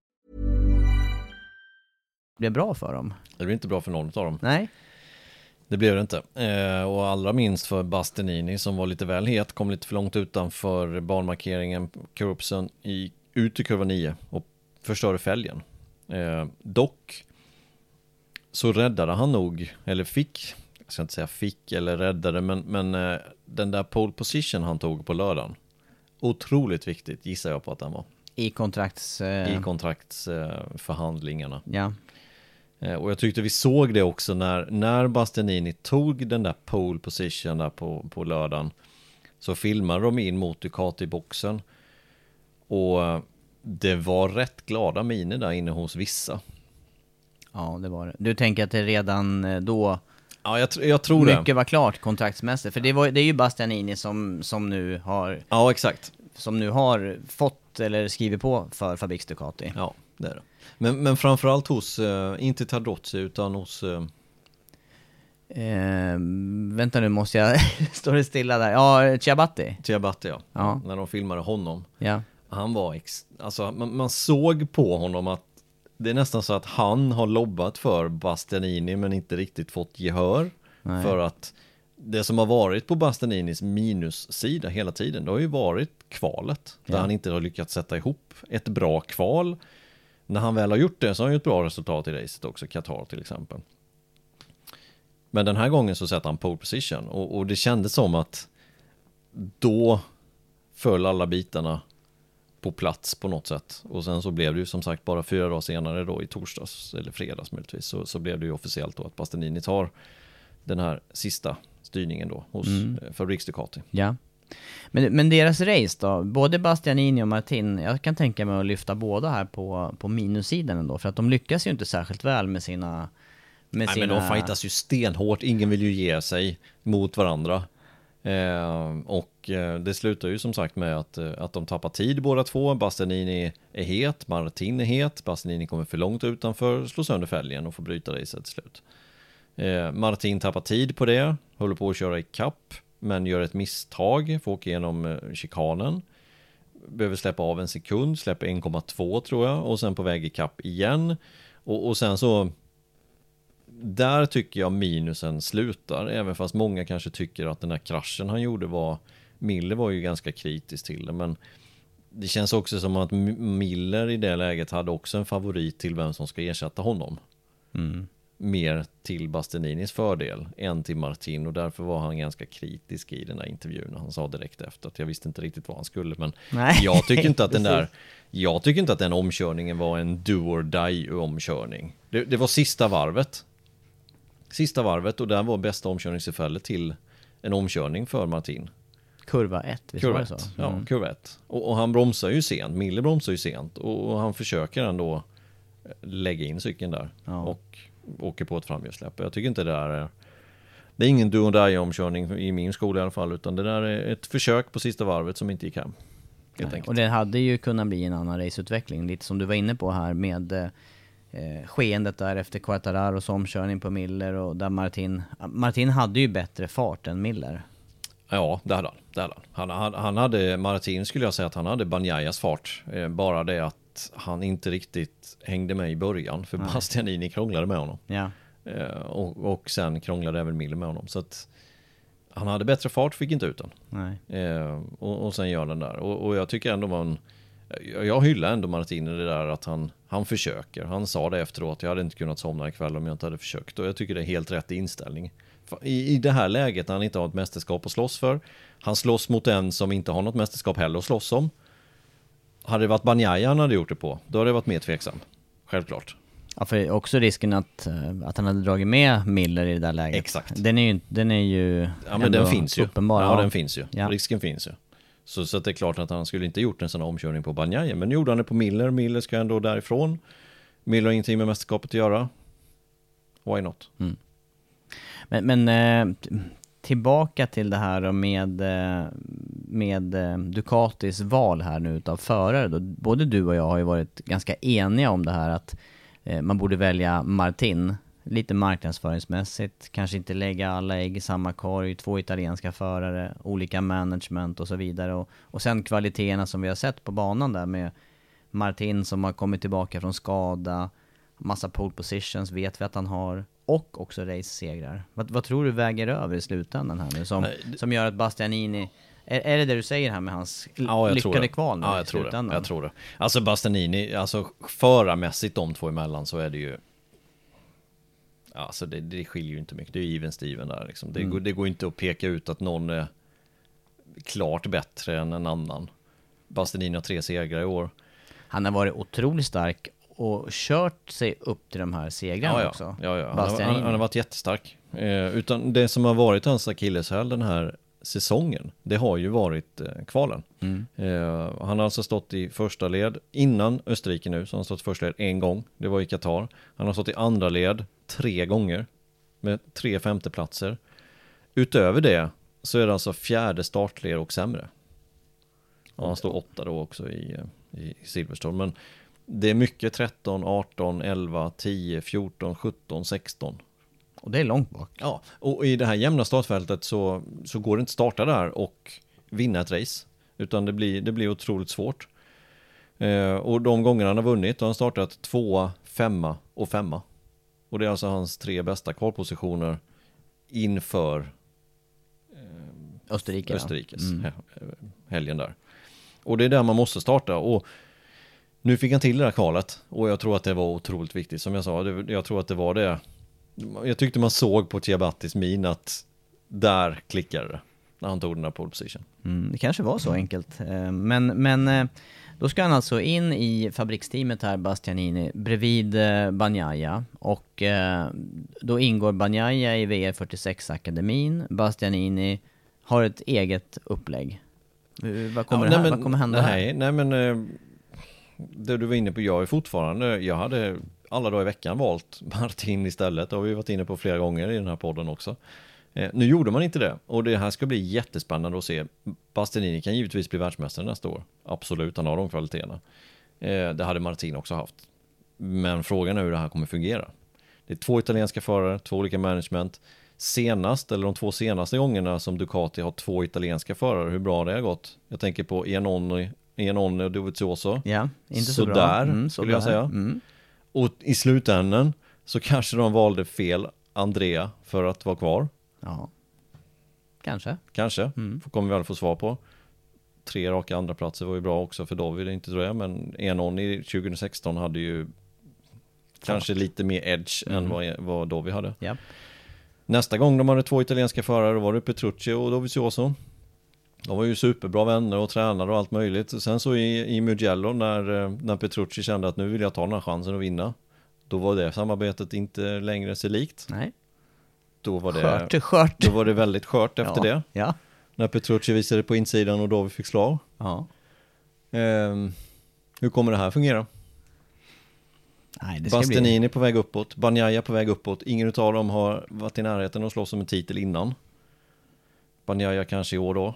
Det blev bra för dem. Det blir inte bra för någon av dem. Nej. Det blev det inte. Eh, och allra minst för Bastianini som var lite väl het, kom lite för långt utanför banmarkeringen, kurvsen i, ut i kurva 9 och förstörde fälgen. Eh, dock så räddade han nog, eller fick, jag ska inte säga fick eller räddade, men, men eh, den där pole position han tog på lördagen, otroligt viktigt gissar jag på att den var. I kontrakts... Eh, I kontraktsförhandlingarna. ja. Eh, Och jag tyckte vi såg det också när, när Bastianini tog den där pole position där på, på lördagen. Så filmade de in mot Ducati-boxen. Och eh, det var rätt glada miner där inne hos vissa. ja, det var det. Du tänker att det redan eh, då Ja, jag, tr- jag tror det. mycket var klart kontraktsmässigt? För det, var, det är ju Bastianini som, som, nu har, Ja, exakt. som nu har fått eller skrivit på för Fabriks Ducati. Ja, det är det. Men, men framförallt hos, eh, inte Tardozzi utan hos, eh, Eh, vänta nu, måste jag... Står det stilla där? Ja, Ciabatti. Ciabatti ja. Ja. När de filmade honom. Ja. Han var, ex- alltså man, man såg på honom att det är nästan så att han har lobbat för Bastianini men inte riktigt fått gehör. Nej. För att det som har varit på Bastianinis minussida hela tiden, det har ju varit kvalet. Där Ja. han inte har lyckats sätta ihop ett bra kval. När han väl har gjort det så har han ju ett bra resultat i racet också, Qatar till exempel. Men den här gången så sätter han pole position och, och det kändes som att då föll alla bitarna på plats på något sätt. Och sen så blev det ju som sagt bara fyra dagar senare då i torsdags, eller fredags möjligtvis, så, så blev det ju officiellt då att Bastianini tar den här sista styrningen då hos mm. Fabriks Ducati. Ja. Men, men deras race då? Både Bastianini och Martin, jag kan tänka mig att lyfta båda här på, på minussidan ändå. För att de lyckas ju inte särskilt väl med sina... Med Nej sina... men de fightas ju stenhårt, ingen vill ju ge sig mot varandra. Eh, och eh, det slutar ju som sagt med att, eh, att de tappar tid båda två. Bastianini är het, Martin är het, Bastianini kommer för långt utanför, slår sönder fälgen och får bryta racet till slut. Eh, Martin tappar tid på det, håller på att köra i kapp men gör ett misstag, får åka igenom eh, chikanen. Behöver släppa av en sekund, släpper 1,2 tror jag och sen på väg i kapp igen. Och, och sen så där tycker jag minusen slutar, även fast många kanske tycker att den här kraschen han gjorde var Miller var ju ganska kritisk till det, men det känns också som att Miller i det läget hade också en favorit till vem som ska ersätta honom. Mm. Mer till Bastianinis fördel än till Martin och därför var han ganska kritisk i den där intervjun. Han sa direkt efter att jag visste inte riktigt vad han skulle, men Nej. jag tycker inte att den där jag tycker inte att den omkörningen var en do or die omkörning. Det, det var sista varvet. Sista varvet och där var bästa omkörningstillfället till en omkörning för Martin. Kurva 1, visst var Kurva det så? 1. Ja, Mm. kurva 1. Och, och han bromsar ju sent, Mille bromsar ju sent och, och han försöker ändå lägga in cykeln där Ja. och åker på ett framhjulssläpp. Jag tycker inte det där är det är ingen do or die omkörning i min skola i alla fall utan det där är ett försök på sista varvet som inte gick hem. Nej. Och det hade ju kunnat bli en annan raceutveckling, lite som du var inne på här med, eh, skeendet där efter Quartararos omkörning på Miller och där Martin, Martin hade ju bättre fart än Miller. Ja, det hade han. Det hade han. Han, han, hade, Martin skulle jag säga att han hade Banjayas fart. Eh, bara det att han inte riktigt hängde med i början. För Nej. Bastianini krånglade med honom. Ja. Eh, och, och sen krånglade även Miller med honom. Så att han hade bättre fart, fick inte ut den. Nej. Eh, och, och sen gör den där. Och, och jag tycker ändå man... Jag hyllar ändå Martin i det där att han, han försöker. Han sa det efteråt, jag hade inte kunnat somna ikväll om jag inte hade försökt. Och jag tycker det är helt rätt inställning. I, I det här läget när han inte har ett mästerskap att slåss för. Han slåss mot en som inte har något mästerskap heller att slåss om. Hade det varit Banjaya han hade gjort det på, då hade det varit mer tveksam. Självklart. Ja, för också risken att, eh, att han hade dragit med Miller i det där läget. Exakt. Den är ju, den är ju Ja men den finns ju. uppenbar. Ja, den finns ju. Ja. Risken finns ju. Så, så det är klart att han skulle inte gjort en sån omkörning på Banjaya. Men nu gjorde han det på Miller. Miller ska ändå därifrån. Miller har ingenting med mästerskapet att göra. Why not? Men, men eh, tillbaka till det här då med, eh, med eh, Ducatis val här nu utav förare då. Både du och jag har ju varit ganska eniga om det här att eh, man borde välja Martin. Lite marknadsföringsmässigt, kanske inte lägga alla ägg i samma korg, två italienska förare, olika management och så vidare. Och, och sen kvaliteterna som vi har sett på banan där med Martin som har kommit tillbaka från skada, massa pole positions vet vi att han har, och också race-segrar. Vad, vad tror du väger över i slutändan här nu som, Nej, som gör att Bastianini, är, är det det du säger här med hans Ja, lyckade kval nu Ja, i jag det. slutändan? Jag tror det. Alltså Bastianini, alltså förarmässigt de två emellan så är det ju Alltså det, det skiljer ju inte mycket. Det är even Steven där liksom. Det, Mm. går, det går inte att peka ut att någon är klart bättre än en annan. Bastianini har tre segrar i år. Han har varit otroligt stark och kört sig upp till de här segrarna Ja, ja. också. ja, ja. Han, han, han har varit jättestark. Eh, utan det som har varit hans akilleshäl den här säsongen, det har ju varit eh, kvalen. Mm. Eh, han har alltså stått i första led innan Österrike nu, så han har stått i första led en gång. Det var i Qatar. Han har stått i andra led tre gånger med tre femteplatser. Utöver det så är det alltså fjärde startled och sämre. Ja, han står åtta då också i, eh, i Silverstone. Men det är mycket 13, 18, 11, 10, 14, 17, 16. Och det är långt bak. Ja, och i det här jämna startfältet så, så går det inte att starta där och vinna ett race. Utan det blir, det blir otroligt svårt. Eh, och de gångerna han har vunnit har han startat tvåa, femma och femma. Och det är alltså hans tre bästa kvalpositioner inför Österrike. ja. Österrikes Mm. he- helgen där. Och det är där man måste starta. Och nu fick han till det här kvalet. Och jag tror att det var otroligt viktigt. Som jag sa, det, jag tror att det var det. Jag tyckte man såg på Tiabattis min att där klickade det. När han tog den här pole position. Mm, det kanske var så enkelt. Eh, Men, men eh, då ska han alltså in i fabriksteamet här, Bastianini, bredvid eh, Bagnaia. Och då ingår Bagnaia i VR46-akademin. Bastianini har ett eget upplägg. Vad kommer, Ja, nej, men- vad kommer hända nej, här? Nej men det du var inne på, jag är fortfarande, jag hade alla dagar i veckan valt Martin istället. Det har vi varit inne på flera gånger i den här podden också. Eh, nu gjorde man inte det och det här ska bli jättespännande att se. Bastianini kan givetvis bli världsmästare nästa år. Absolut, han har de kvaliteterna. Eh, det hade Martin också haft. Men frågan är hur det här kommer fungera. Det är två italienska förare, två olika management. Senast, eller de två senaste gångerna som Ducati har två italienska förare, hur bra det har gått. Jag tänker på Iannone, Iannone och Dovizioso. Ja, inte så Sådär, bra. Mm, skulle jag säga. Mm. Och i slutändan så kanske de valde fel Andrea för att vara kvar. Ja, kanske. Kanske, Mm. kommer vi väl få svar på. Tre raka andra platser var ju bra också för är inte tror jag, men Enon i 2016 hade ju kanske lite mer edge än Mm. vad, vad Dovi hade. Ja. Nästa gång de hade två italienska förare, då var det Petrucci och Dovizioso. De var ju superbra vänner och tränare och allt möjligt. Sen så i, i Mugello när, eh, när Petrucci kände att nu vill jag ta den här chansen att vinna. Då var det samarbetet inte längre sig likt. Nej. Då var det, Skört, skört. Då var det väldigt skört efter ja. det. Ja. När Petrucci visade på insidan och Dovi fick slag. ja. Ehm, hur kommer det här fungera? Nej, ska bli... Bastianini på väg uppåt, Banjaya på väg uppåt. Ingen utav dem har varit i närheten att slåss om en titel innan. Banjaya kanske i år då.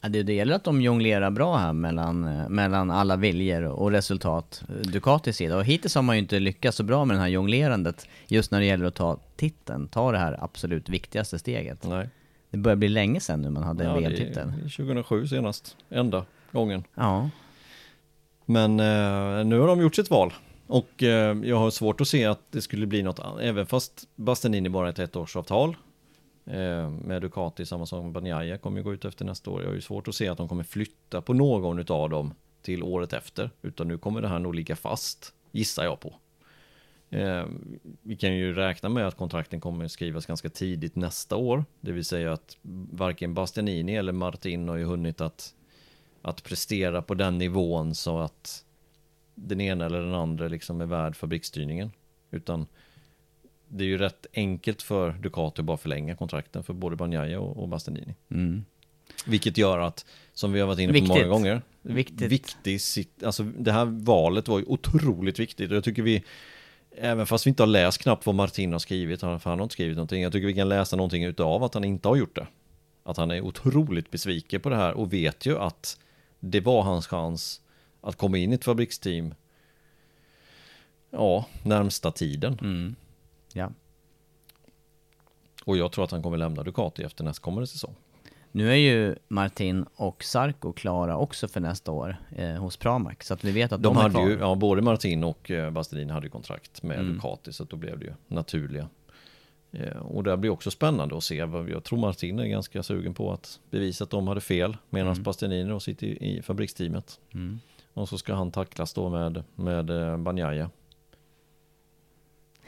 Ja, det, det gäller att de jonglerar bra här mellan, eh, mellan alla viljor och resultat, eh, Ducatis sida. Och hittills har man ju inte lyckats så bra med det här jonglerandet just när det gäller att ta titeln, ta det här absolut viktigaste steget. Nej. Det börjar bli länge sedan nu man hade en Ja, är VM-titel. 2007 senast, enda gången. Ja. Men eh, nu har de gjort sitt val. Och eh, jag har svårt att se att det skulle bli något annat, även fast Bastianini bara är ett ettårsavtal. Eh, med Ducati, samma som Banjaya, kommer ju gå ut efter nästa år. Jag har ju svårt att se att de kommer flytta på någon av dem till året efter. Utan nu kommer det här nog ligga fast, gissar jag på. Eh, vi kan ju räkna med att kontrakten kommer skrivas ganska tidigt nästa år. Det vill säga att varken Bastianini eller Martin har ju hunnit att, att prestera på den nivån så att den ena eller den andra liksom är värd fabriksstyrningen. Utan det är ju rätt enkelt för Ducati att bara förlänga kontrakten för både Bagnaia och, och Bastianini. Mm. Vilket gör att, som vi har varit inne på Viktigt. många gånger, Viktigt. viktig, sitt- alltså det här valet var ju otroligt viktigt och jag tycker vi, även fast vi inte har läst knappt vad Martin har skrivit, för han har inte skrivit någonting, jag tycker vi kan läsa någonting utav att han inte har gjort det. Att han är otroligt besviken på det här och vet ju att det var hans chans att komma in i ett fabriksteam Ja, närmsta tiden. Mm. Ja. Och jag tror att han kommer lämna Ducati efter nästkommande säsong. Nu är ju Martin och Sarko klara också för nästa år eh, hos Pramac, så att vi vet att de, De är hade kvar. ju, ja, både Martin och eh, Bastianini hade ju kontrakt med Mm. Ducati, så att då blev det ju naturliga. Eh, och det blir också spännande att se. Jag tror Martin är ganska sugen på att bevisa att de hade fel, medan Mm. Bastianini då sitter i, i fabriksteamet. Mm. Och så ska han tacklas då med, med eh, Bagnaia.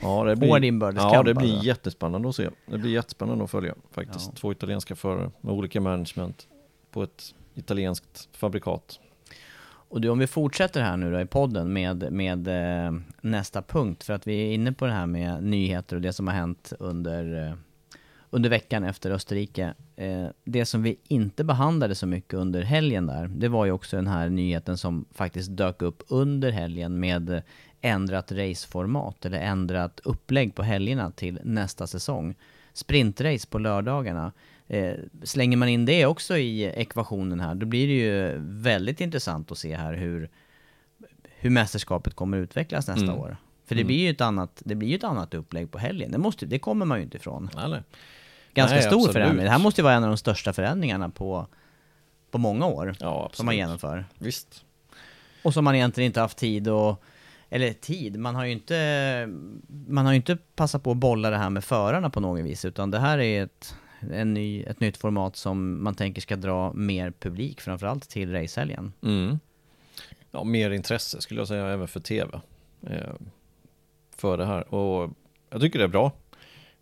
Ja, det blir, Hård inbördeskamp, ja, det blir alltså. jättespännande att se. Det blir jättespännande att följa faktiskt. Ja. Två italienska förare med olika management på ett italienskt fabrikat. Och du, om vi fortsätter här nu då i podden med, med eh, nästa punkt, för att vi är inne på det här med nyheter och det som har hänt under, eh, under veckan efter Österrike. Eh, det som vi inte behandlade så mycket under helgen där, det var ju också den här nyheten som faktiskt dök upp under helgen med ändrat raceformat, eller ändrat upplägg på helgerna till nästa säsong. Sprintrace på lördagarna. Eh, slänger man in det också i ekvationen här, då blir det ju väldigt intressant att se här hur, hur mästerskapet kommer utvecklas nästa Mm. år. För det Mm. blir ju ett annat, det blir ju ett annat upplägg på helgen. Det, måste, det kommer man ju inte ifrån. Eller? Ganska Nej, stor absolut. förändring. Det här måste ju vara en av de största förändringarna på, på många år. Ja, Som man genomför. Visst. Och som man egentligen inte haft tid och eller tid, man har ju inte Man har ju inte passat på att bolla det här med förarna på något vis utan det här är ett en ny, ett nytt format som man tänker ska dra mer publik framförallt till racehelgen. Mm. Ja, mer intresse skulle jag säga även för tv. Eh, för det här. Och jag tycker det är bra.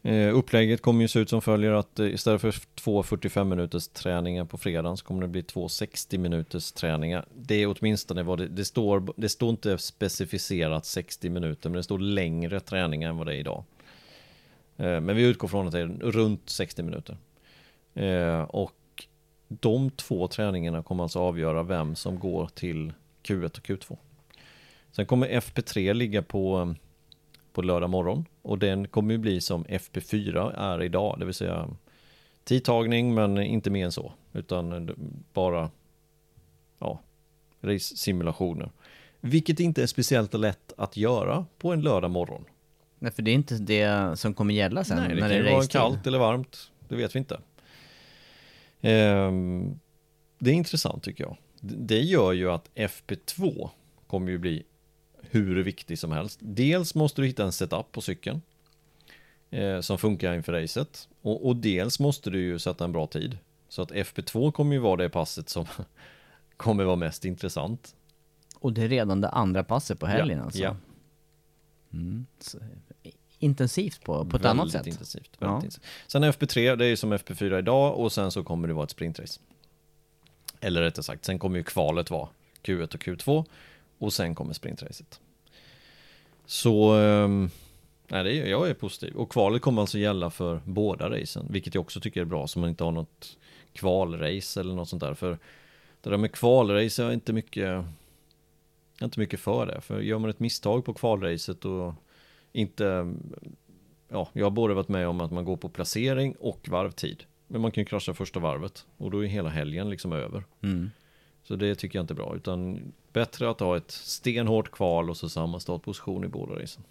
Eh, upplägget kommer ju se ut som följer att istället för två 45 minuters träningar på fredagen så kommer det bli två 60 minuters träningar. Det är åtminstone vad det, det står. Det står inte specificerat 60 minuter men det står längre träningar än vad det är idag. Eh, men vi utgår från att det är runt 60 minuter. Eh, och de två träningarna kommer alltså avgöra vem som går till Q1 och Q2. Sen kommer FP3 ligga på, på lördag morgon och den kommer ju bli som FP4 är idag, det vill säga tidtagning men inte mer än så, utan bara ja, race-simulationer. Vilket inte är speciellt lätt att göra på en lördag morgon. Nej, för det är inte det som kommer gälla sen Nej, det när kan det är vara kallt eller varmt. Det vet vi inte. Ehm, det är intressant tycker jag. Det gör ju att FP2 kommer ju bli hur viktig som helst. Dels måste du hitta en setup på cykeln eh, som funkar inför racet. Och, och dels måste du ju sätta en bra tid. Så att FP2 kommer ju vara det passet som kommer vara mest intressant. Och det är redan det andra passet på helgen Ja, alltså? ja. Mm. Så, intensivt på, på ett Väldigt annat sätt? Intensivt, Ja. väldigt intensivt. Sen FP3, det är ju som FP4 idag och sen så kommer det vara ett sprintrace. Eller rättare sagt, sen kommer ju kvalet vara Q1 och Q2 och sen kommer sprintracet. Så, ehm, nej, det är, jag är positiv. Och kvalet kommer alltså gälla för båda racen, vilket jag också tycker är bra, så man inte har något kvalrace eller något sånt där. För det där med kvalrace är jag inte mycket, jag är inte mycket för det. För gör man ett misstag på kvalracet och inte ja, jag har både varit med om att man går på placering och varvtid. Men man kan ju krascha första varvet och då är hela helgen liksom över. Mm. Så det tycker jag inte är bra, utan bättre att ha ett stenhårt kval och så samma startposition i båda racen.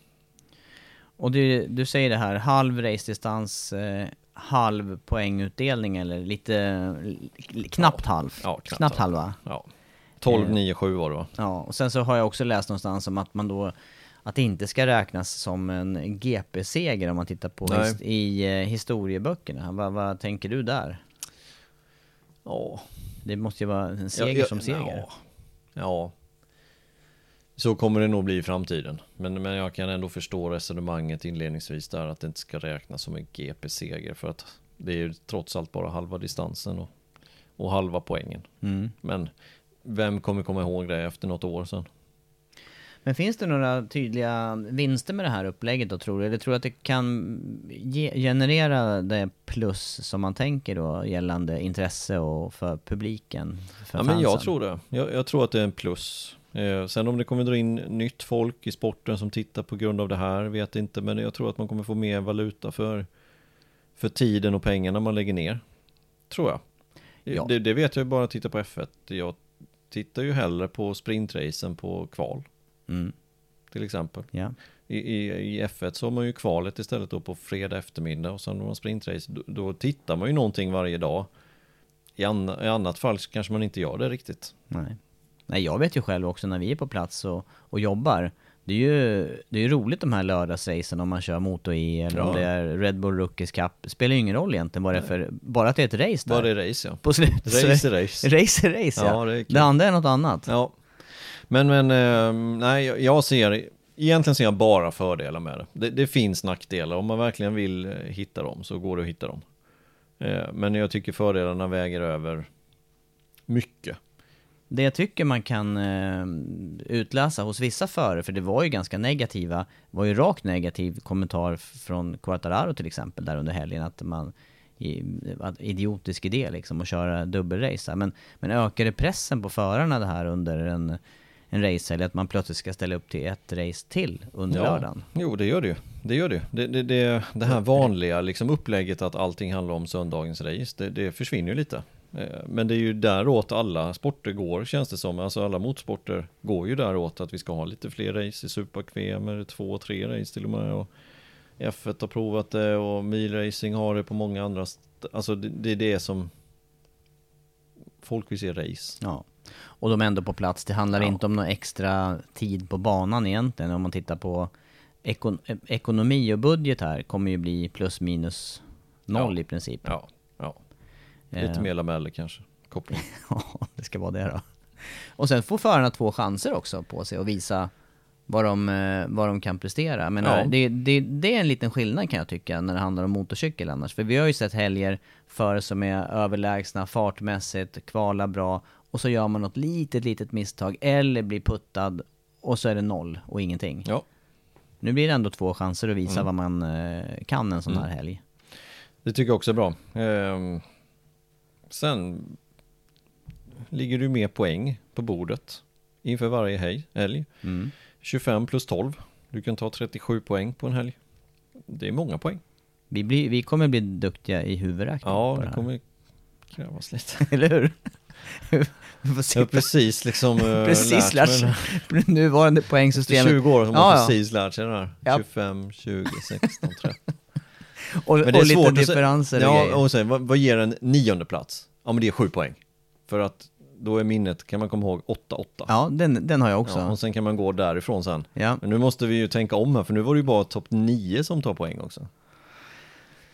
Och du, du säger det här, halv racedistans, eh, halv poängutdelning eller lite, knappt halv? Ja, knappt, knappt halv. halva? Ja. 12, Eh. 9, 7 var det va? Ja, och sen så har jag också läst någonstans om att man då att det inte ska räknas som en GP-seger om man tittar på his, i eh, historieböckerna. Vad, vad tänker du där? Ja. Det måste ju vara en seger Ja, ja, som seger. Ja. ja. Så kommer det nog bli i framtiden. Men, men jag kan ändå förstå resonemanget inledningsvis där att det inte ska räknas som en GP-seger. För att det är ju trots allt bara halva distansen och, och halva poängen. Mm. Men vem kommer komma ihåg det efter något år sedan? Men finns det några tydliga vinster med det här upplägget då tror du? Eller tror du att det kan ge, generera det plus som man tänker då gällande intresse och för publiken? För Ja, men jag tror det. Jag, jag tror att det är en plus. Eh, sen om det kommer dra in nytt folk i sporten som tittar på grund av det här, vet inte. Men jag tror att man kommer få mer valuta för, för tiden och pengarna man lägger ner. Tror jag. Ja. Det, det vet jag ju bara att titta på F1. Jag tittar ju hellre på sprintracen på kval. Mm. Till exempel. Ja. I, i, I F1 så har man ju kvalet istället då på fredag eftermiddag och sen har man sprintrace. Då, då tittar man ju någonting varje dag. I, an, I annat fall så kanske man inte gör det riktigt. Nej. Nej, jag vet ju själv också när vi är på plats och, och jobbar. Det är ju det är ju roligt de här lördagsracen om man kör Moto-E eller om Ja. det är Red Bull Rookies Cup. Det spelar ju ingen roll egentligen vad det är för, bara att det är ett race där. Bara det är race ja. På slutet. Race är race. Race är race ja. Ja, det är det andra är något annat. Ja. Men, men eh, nej, jag- ser, egentligen ser jag bara fördelar med det. det. Det finns nackdelar, om man verkligen vill eh, hitta dem så går det att hitta dem. Eh, men jag tycker fördelarna väger över mycket. Det jag tycker man kan eh, utläsa hos vissa förare, för det var ju ganska negativa, var ju rakt negativ kommentar från Quartararo till exempel där under helgen att man idiotisk idé liksom att köra dubbelrace men, men ökade pressen på förarna det här under en, en racehelg att man plötsligt ska ställa upp till ett race till under lördagen? Jo, det gör det ju. Det gör det. Det, det, det, det här vanliga liksom upplägget att allting handlar om söndagens race, det, det försvinner ju lite. Eh, Men det är ju däråt alla sporter går känns det som. Alltså alla motorsporter går ju däråt att vi ska ha lite fler race i eller två, tre race till och med. Och F1 har provat det och milracing har det på många andra. Alltså det, det är det som folk vill se race. Ja. Och de är ändå på plats. Det handlar Ja. inte om någon extra tid på banan egentligen. Om man tittar på ekon eh, ekonomi och budget här kommer ju bli plus minus noll Ja. i princip. Ja, ja. Eh, Lite mer lameller kanske. Koppling. Ja, det ska vara det då. Och sen får förarna två chanser också på sig att visa vad de, eh, vad de kan prestera. Men Ja. eh, det, det, det är en liten skillnad kan jag tycka när det handlar om motorcykel annars. För vi har ju sett helger förare som är överlägsna fartmässigt, kvalar bra och så gör man något litet, litet misstag eller blir puttad och så är det noll och ingenting. Ja. Nu blir det ändå två chanser att visa Mm. vad man eh, kan en sån här Mm. helg. Det tycker jag också är bra. Ehm, sen ligger du med poäng på bordet inför varje hej, helg. Mm. 25 plus 12. Du kan ta 37 poäng på en helg. Det är många poäng. Vi, blir, vi kommer bli duktiga i huvudräkning Ja, det här. kommer krävas lite. Eller hur? Jag har precis liksom eh, Precis lärt sig. det här. nuvarande poängsystemet. 20 år har man Ja, precis lärt sig det här. Ja. 25, 20, 16, 13. Och, Men och det är lite svårt att säga- differenser och Ja, och sen vad, vad ger en nionde plats? Ja, men det är sju poäng. För att då är minnet, kan man komma ihåg, 8-8. Ja, den, den har jag också. Ja, och sen kan man gå därifrån sen. Ja. Men nu måste vi ju tänka om här, för nu var det ju bara topp 9 som tar poäng också.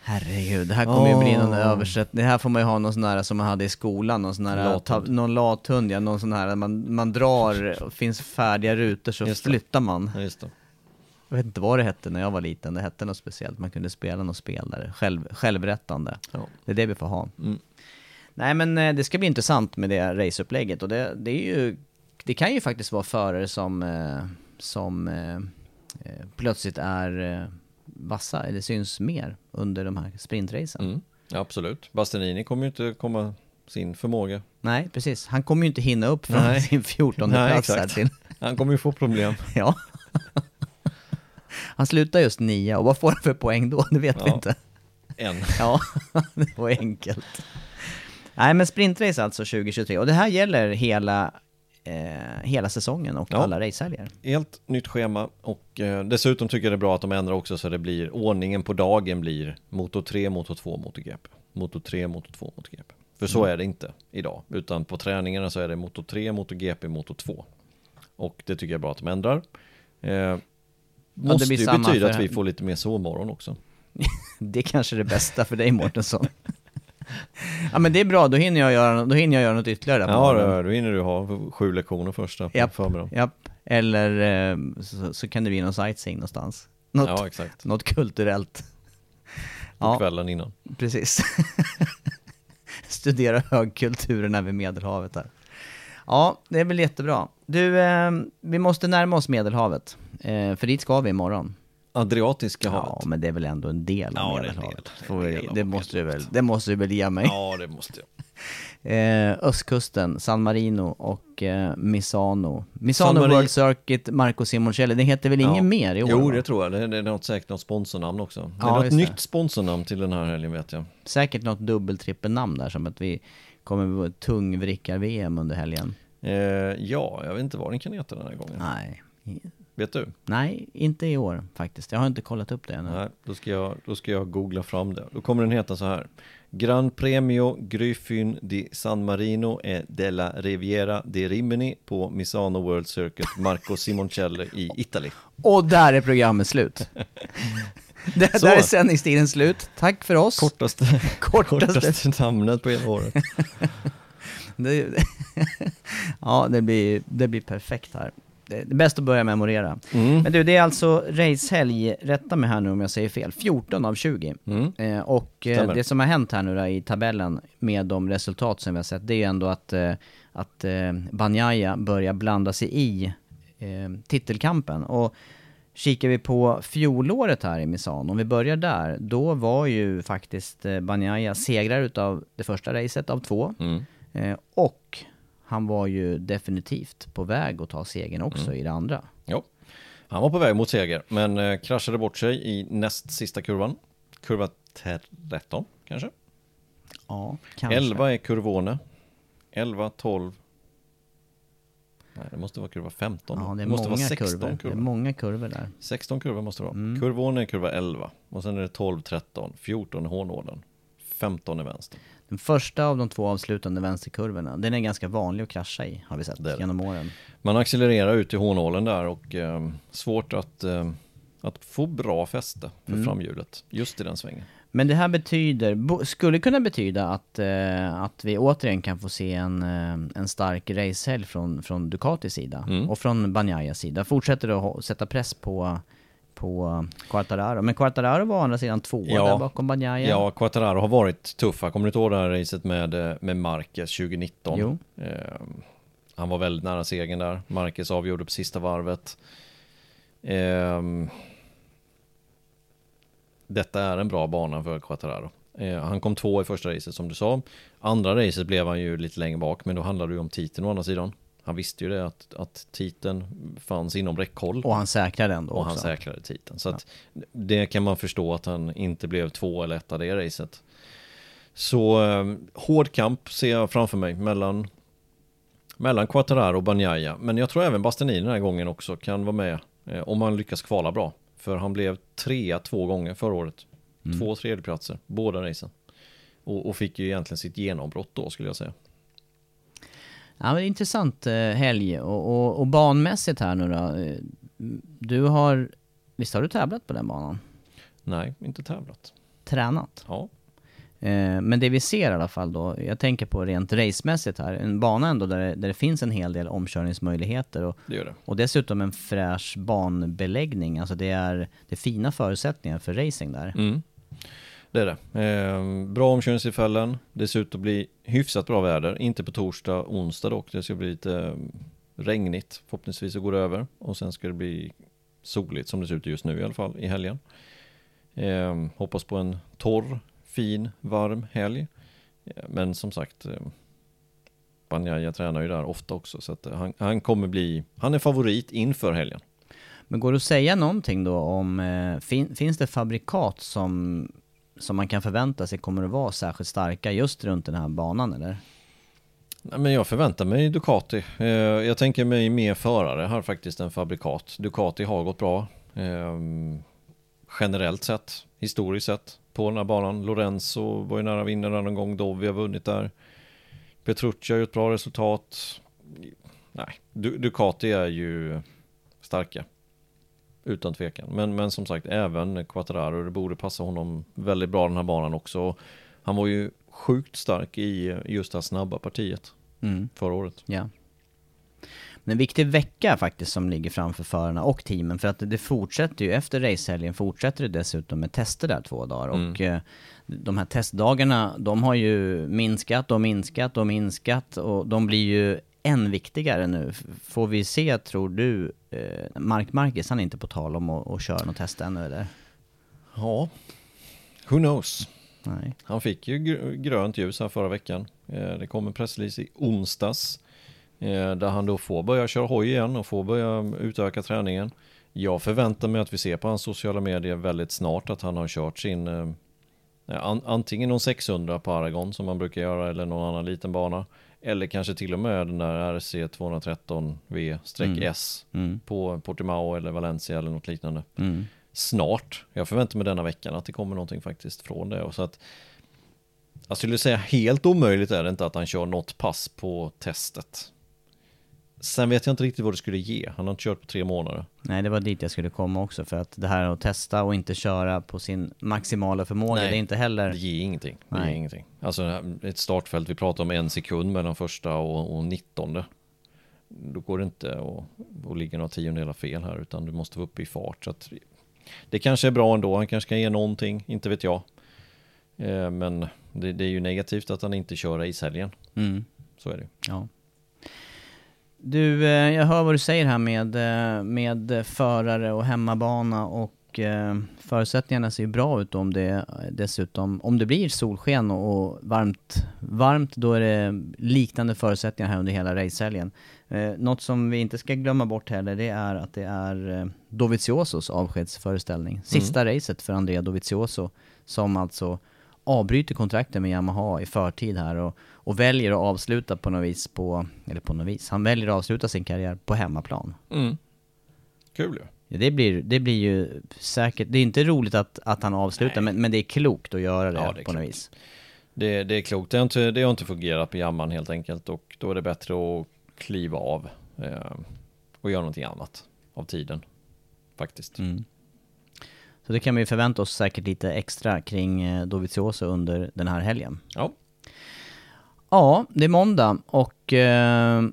Herregud, det här kommer ju bli någon översättning. Det här får man ju ha någon sån här som man hade i skolan, någon sån här, Lathund. någon lathund, ja, någon sån här, man, man drar, och finns färdiga rutor så Just det. flyttar man. Ja, just det. Jag vet inte vad det hette när jag var liten, det hette något speciellt, man kunde spela något spel där, själv, självrättande. Ja. Det är det vi får ha. Mm. Nej men eh, det ska bli intressant med det raceupplägget och det, det är ju, det kan ju faktiskt vara förare som, eh, som eh, plötsligt är vassa, eller syns mer under de här sprintracen. Mm. Absolut. Bastianini kommer ju inte komma sin förmåga. Nej, precis. Han kommer ju inte hinna upp från Nej. sin 14 Nej, plats exakt. till... Han kommer ju få problem. Ja. Han slutar just nia och vad får han för poäng då? Det vet vi Ja. inte. än. Ja, det var enkelt. Nej men sprintrace alltså 2023, och det här gäller hela, eh, hela säsongen och Ja. alla racehelger. Helt nytt schema och eh, dessutom tycker jag det är bra att de ändrar också så det blir ordningen på dagen blir Moto 3, Moto 2, MotoGP. Moto 3, Moto 2, MotoGP. För så Mm. är det inte idag, utan på träningarna så är det Moto 3, MotoGP, Moto 2. Och det tycker jag är bra att de ändrar. Eh, måste blir ju betyda för- att vi får lite mer sovmorgon också. Det är kanske det bästa för dig Mårtensson. ja men det är bra, då hinner jag göra, då hinner jag göra något ytterligare där på Ja, morgonen. då, då hinner du ha sju lektioner första på Japp, förmiddagen. japp. Eller eh, så, så kan det bli någon sightseeing någonstans. Något, Ja, exakt. något kulturellt. På Ja, kvällen innan. precis. Studera högkulturerna vid Medelhavet där. Ja, det är väl jättebra. Du, eh, vi måste närma oss Medelhavet. Eh, för dit ska vi imorgon. Adriatiska Ja, havet. men det är väl ändå en del av Ja, det Medelhavet. del av det, måste du väl, det måste du väl ge mig. Ja, det måste jag. Eh, östkusten, San Marino och eh, Misano. Misano World Circuit, Marco Simoncelli. Det heter väl Ja. inget mer i år? Jo, det tror jag. Det är, det är något, säkert något sponsornamn också. Det Ja, är något just det. nytt sponsornamn till den här helgen vet jag. Säkert något dubbel-trippelnamn där, som att vi kommer tungvrickar-VM under helgen. Eh, ja, jag vet inte vad den kan heta den här gången. Nej. Vet du? Nej, inte i år faktiskt. Jag har inte kollat upp det ännu. Nej, då ska, jag, då ska jag googla fram det. Då kommer den heta så här. Gran Premio Gryfyn di San Marino e della Riviera di Rimini på Misano World Circuit Marco Simoncelli i Italy. Och där är programmet slut. där, där är sändningstiden slut. Tack för oss. Kortaste, Kortaste. kortaste namnet på hela året. Det, ja, det blir, det blir perfekt här. Det är bäst att börja memorera. Mm. Men du, det är alltså racehelg, rätta mig här nu om jag säger fel, 14 av 20. Mm. Eh, och eh, det som har hänt här nu då, i tabellen med de resultat som vi har sett, det är ju ändå att, eh, att eh, Banjaya börjar blanda sig i eh, titelkampen. Och kikar vi på fjolåret här i Misano, om vi börjar där, då var ju faktiskt eh, Banjaya segrare utav det första racet av två. Mm. Och han var ju definitivt på väg att ta segern också Mm. i det andra. Ja, han var på väg mot seger, men eh, kraschade bort sig i näst sista kurvan. Kurva 13 kanske? Ja, kanske. 11 är kurvone. 11, 12. Nej, det måste vara kurva 15. Ja, det är måste vara 16 kurvor. Det är kurvor. många kurvor där. 16 kurvor måste det vara. Mm. Kurvone är kurva 11. Och sen är det 12, 13, 14 är hårnålen. 15 är vänster. Den första av de två avslutande vänsterkurvorna, den är ganska vanlig att krascha i, har vi sett Det genom åren. Man accelererar ut i hårnålen där och eh, svårt att, eh, att få bra fäste för Mm. framhjulet just i den svängen. Men det här betyder, skulle kunna betyda att, eh, att vi återigen kan få se en, eh, en stark racehelg från, från Ducatis sida Mm. och från Banyayas sida. Fortsätter att sätta press på, på Quartararo. Men Quartararo var å andra sidan tvåa Ja. där bakom Banyaya. Ja, Quattararo har varit tuffa. Kommer du inte ihåg det här racet med, eh, med Marquez 2019? Jo. Eh, han var väldigt nära segern där. Marquez avgjorde på sista varvet. Ehm, detta är en bra bana för Quattararo. Eh, han kom två i första racet som du sa. Andra racet blev han ju lite längre bak, men då handlade det ju om titeln å andra sidan. Han visste ju det att, att titeln fanns inom räckhåll. Och han säkrade ändå Och han också. säkrade titeln. Så att det kan man förstå att han inte blev två eller etta det racet. Så eh, hård kamp ser jag framför mig mellan mellan Quattararo och Bagnaia. Men jag tror även Bastianini den här gången också kan vara med eh, om han lyckas kvala bra. För han blev trea två gånger förra året. Mm. Två tredjeplatser, båda racen. Och, och fick ju egentligen sitt genombrott då skulle jag säga. Ja, men intressant eh, helg och, och, och banmässigt här nu då. eh, Du har, visst har du tävlat på den banan? Nej, inte tävlat. Tränat? Ja. Eh, Men det vi ser i alla fall då, jag tänker på rent racemässigt här, en bana ändå där det, där det finns en hel del omkörningsmöjligheter och, Det gör det. och dessutom en fräsch banbeläggning. Alltså det är, det är fina förutsättningar för racing där. Mm. Det är det. Eh, bra omkörningstillfällen. Det ser ut att bli hyfsat bra väder. Inte på torsdag, onsdag dock. Det ska bli lite ehm, regnigt. Förhoppningsvis så går det över. Och sen ska det bli soligt som det ser ut just nu i alla fall i helgen. Eh, hoppas på en torr, fin, varm helg. Eh, men som sagt, eh, Banjaya tränar ju där ofta också. Så att eh, han, han kommer bli, han är favorit inför helgen. Men går det att säga någonting då om, eh, fin, finns det fabrikat som, som man kan förvänta sig kommer att vara särskilt starka just runt den här banan eller? Nej, men jag förväntar mig Ducati. Eh, jag tänker mig mer förare här faktiskt än fabrikat. Ducati har gått bra. Eh, generellt sett, historiskt sett, på den här banan. Lorenzo var ju nära vinnaren någon gång, då, vi har vunnit där. Petrucci har gjort bra resultat. Nej, Ducati är ju starka. Utan tvekan. Men, men som sagt, även Quattararo, det borde passa honom väldigt bra den här banan också. Han var ju sjukt stark i just det här snabba partiet mm. förra året. Ja. Men en viktig vecka faktiskt som ligger framför förarna och teamen för att det fortsätter ju efter racehelgen fortsätter det dessutom med tester där två dagar mm. och eh, de här testdagarna de har ju minskat och minskat och minskat och de blir ju än viktigare nu. Får vi se, tror du, eh, Mark Marquez, han är inte på tal om att, att köra något test ännu eller? Ja, who knows? Nej. Han fick ju grönt ljus här förra veckan. Eh, det kom en pressrelease i onsdags. Eh, där han då får börja köra hoj igen och får börja utöka träningen. Jag förväntar mig att vi ser på hans sociala medier väldigt snart att han har kört sin eh, antingen någon 600 på Aragon som man brukar göra eller någon annan liten bana. Eller kanske till och med den där RC 213V-S mm. mm. på Portimao eller Valencia eller något liknande. Mm. Snart. Jag förväntar mig denna veckan att det kommer någonting faktiskt från det. Och så att jag skulle säga helt omöjligt är det inte att han kör något pass på testet. Sen vet jag inte riktigt vad det skulle ge. Han har inte kört på tre månader. Nej, det var dit jag skulle komma också. För att det här att testa och inte köra på sin maximala förmåga, Nej, det är inte heller... det ger ingenting. Det ger ingenting. Alltså ett startfält, vi pratar om en sekund mellan första och, och 19. Då går det inte att, att ligga några tiondelar fel här, utan du måste vara uppe i fart. Så att det kanske är bra ändå, han kanske kan ge någonting, inte vet jag. Eh, men det, det, är ju negativt att han inte kör racehelgen. Mm. Så är det. Ja. Du, eh, jag hör vad du säger här med, eh, med förare och hemmabana och eh, förutsättningarna ser ju bra ut om det dessutom, om det blir solsken och varmt, varmt då är det liknande förutsättningar här under hela racehelgen. Något som vi inte ska glömma bort heller det är att det är Doviziosos avskedsföreställning. Sista mm. racet för Andrea Dovizioso som alltså avbryter kontraktet med Yamaha i förtid här och, och väljer att avsluta på något vis på, eller på något vis, han väljer att avsluta sin karriär på hemmaplan. Mm. Kul ju. Ja, det, blir, det blir ju säkert, det är inte roligt att, att han avslutar, men, men det är klokt att göra det, ja, det på klokt. något vis. Det, det är klokt, det har, inte, det har inte fungerat på Yamaha helt enkelt och då är det bättre att kliva av eh, och göra någonting annat av tiden. Faktiskt. Mm. Så det kan vi förvänta oss säkert lite extra kring eh, Dovizioso under den här helgen. Ja. Ja, det är måndag och eh,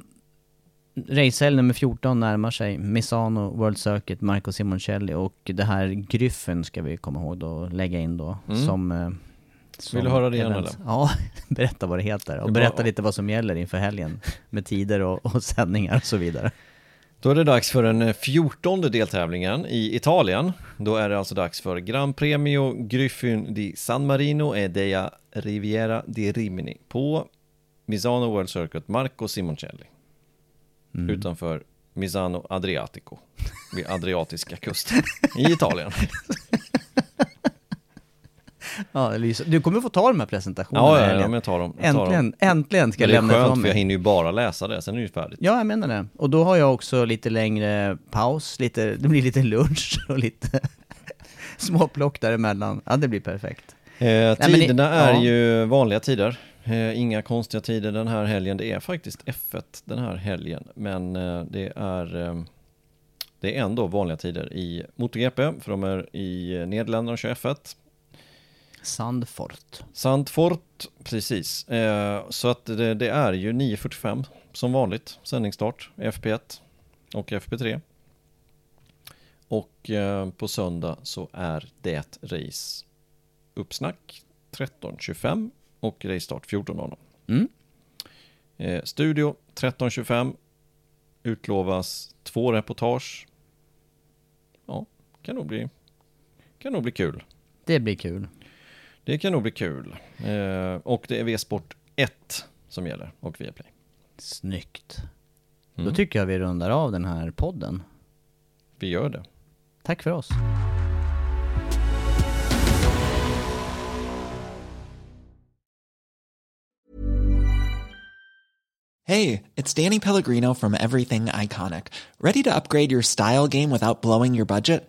racehelg nummer 14 närmar sig. Misano, World Circuit, Marco Simoncelli och det här Gryffen ska vi komma ihåg då, lägga in då mm. som eh, Vill du höra det igen eller? Ja, berätta vad det heter och berätta lite vad som gäller inför helgen med tider och, och sändningar och så vidare. Då är det dags för den fjortonde deltävlingen i Italien. Då är det alltså dags för Gran Premio Griffin di San Marino e della Riviera di Rimini på Misano World Circuit Marco Simoncelli. Mm. Utanför Misano Adriatico, vid Adriatiska kusten i Italien. Ja, Du kommer få ta de här presentationerna Ja, ja, ja men jag tar dem. Jag tar äntligen, dem. äntligen ska jag lämna ifrån mig. Det är skönt för jag hinner ju bara läsa det, sen är det ju färdigt. Ja, jag menar det. Och då har jag också lite längre paus, lite, det blir lite lunch och lite småplock däremellan. Ja, det blir perfekt. Eh, tiderna Nej, är ja. ju vanliga tider. Eh, inga konstiga tider den här helgen. Det är faktiskt F1 den här helgen, men eh, det är eh, det är ändå vanliga tider i MotoGP, för de är i Nederländerna och kör F1. Sandfort. Sandfort, precis. Eh, så att det, det, är ju 9.45 som vanligt sändningsstart, FP1 och FP3. Och eh, på söndag så är det race uppsnack 13.25 och race start 14.00. Mm. Eh, studio 13.25 utlovas två reportage. Ja, kan nog bli, kan nog bli kul. Det blir kul. Det kan nog bli kul. Eh, och det är V-sport 1 som gäller och Viaplay. Snyggt. Mm. Då tycker jag vi rundar av den här podden. Vi gör det. Tack för oss. Hej, det är Danny Pellegrino från Everything Iconic. Ready to upgrade your style game without blowing your budget?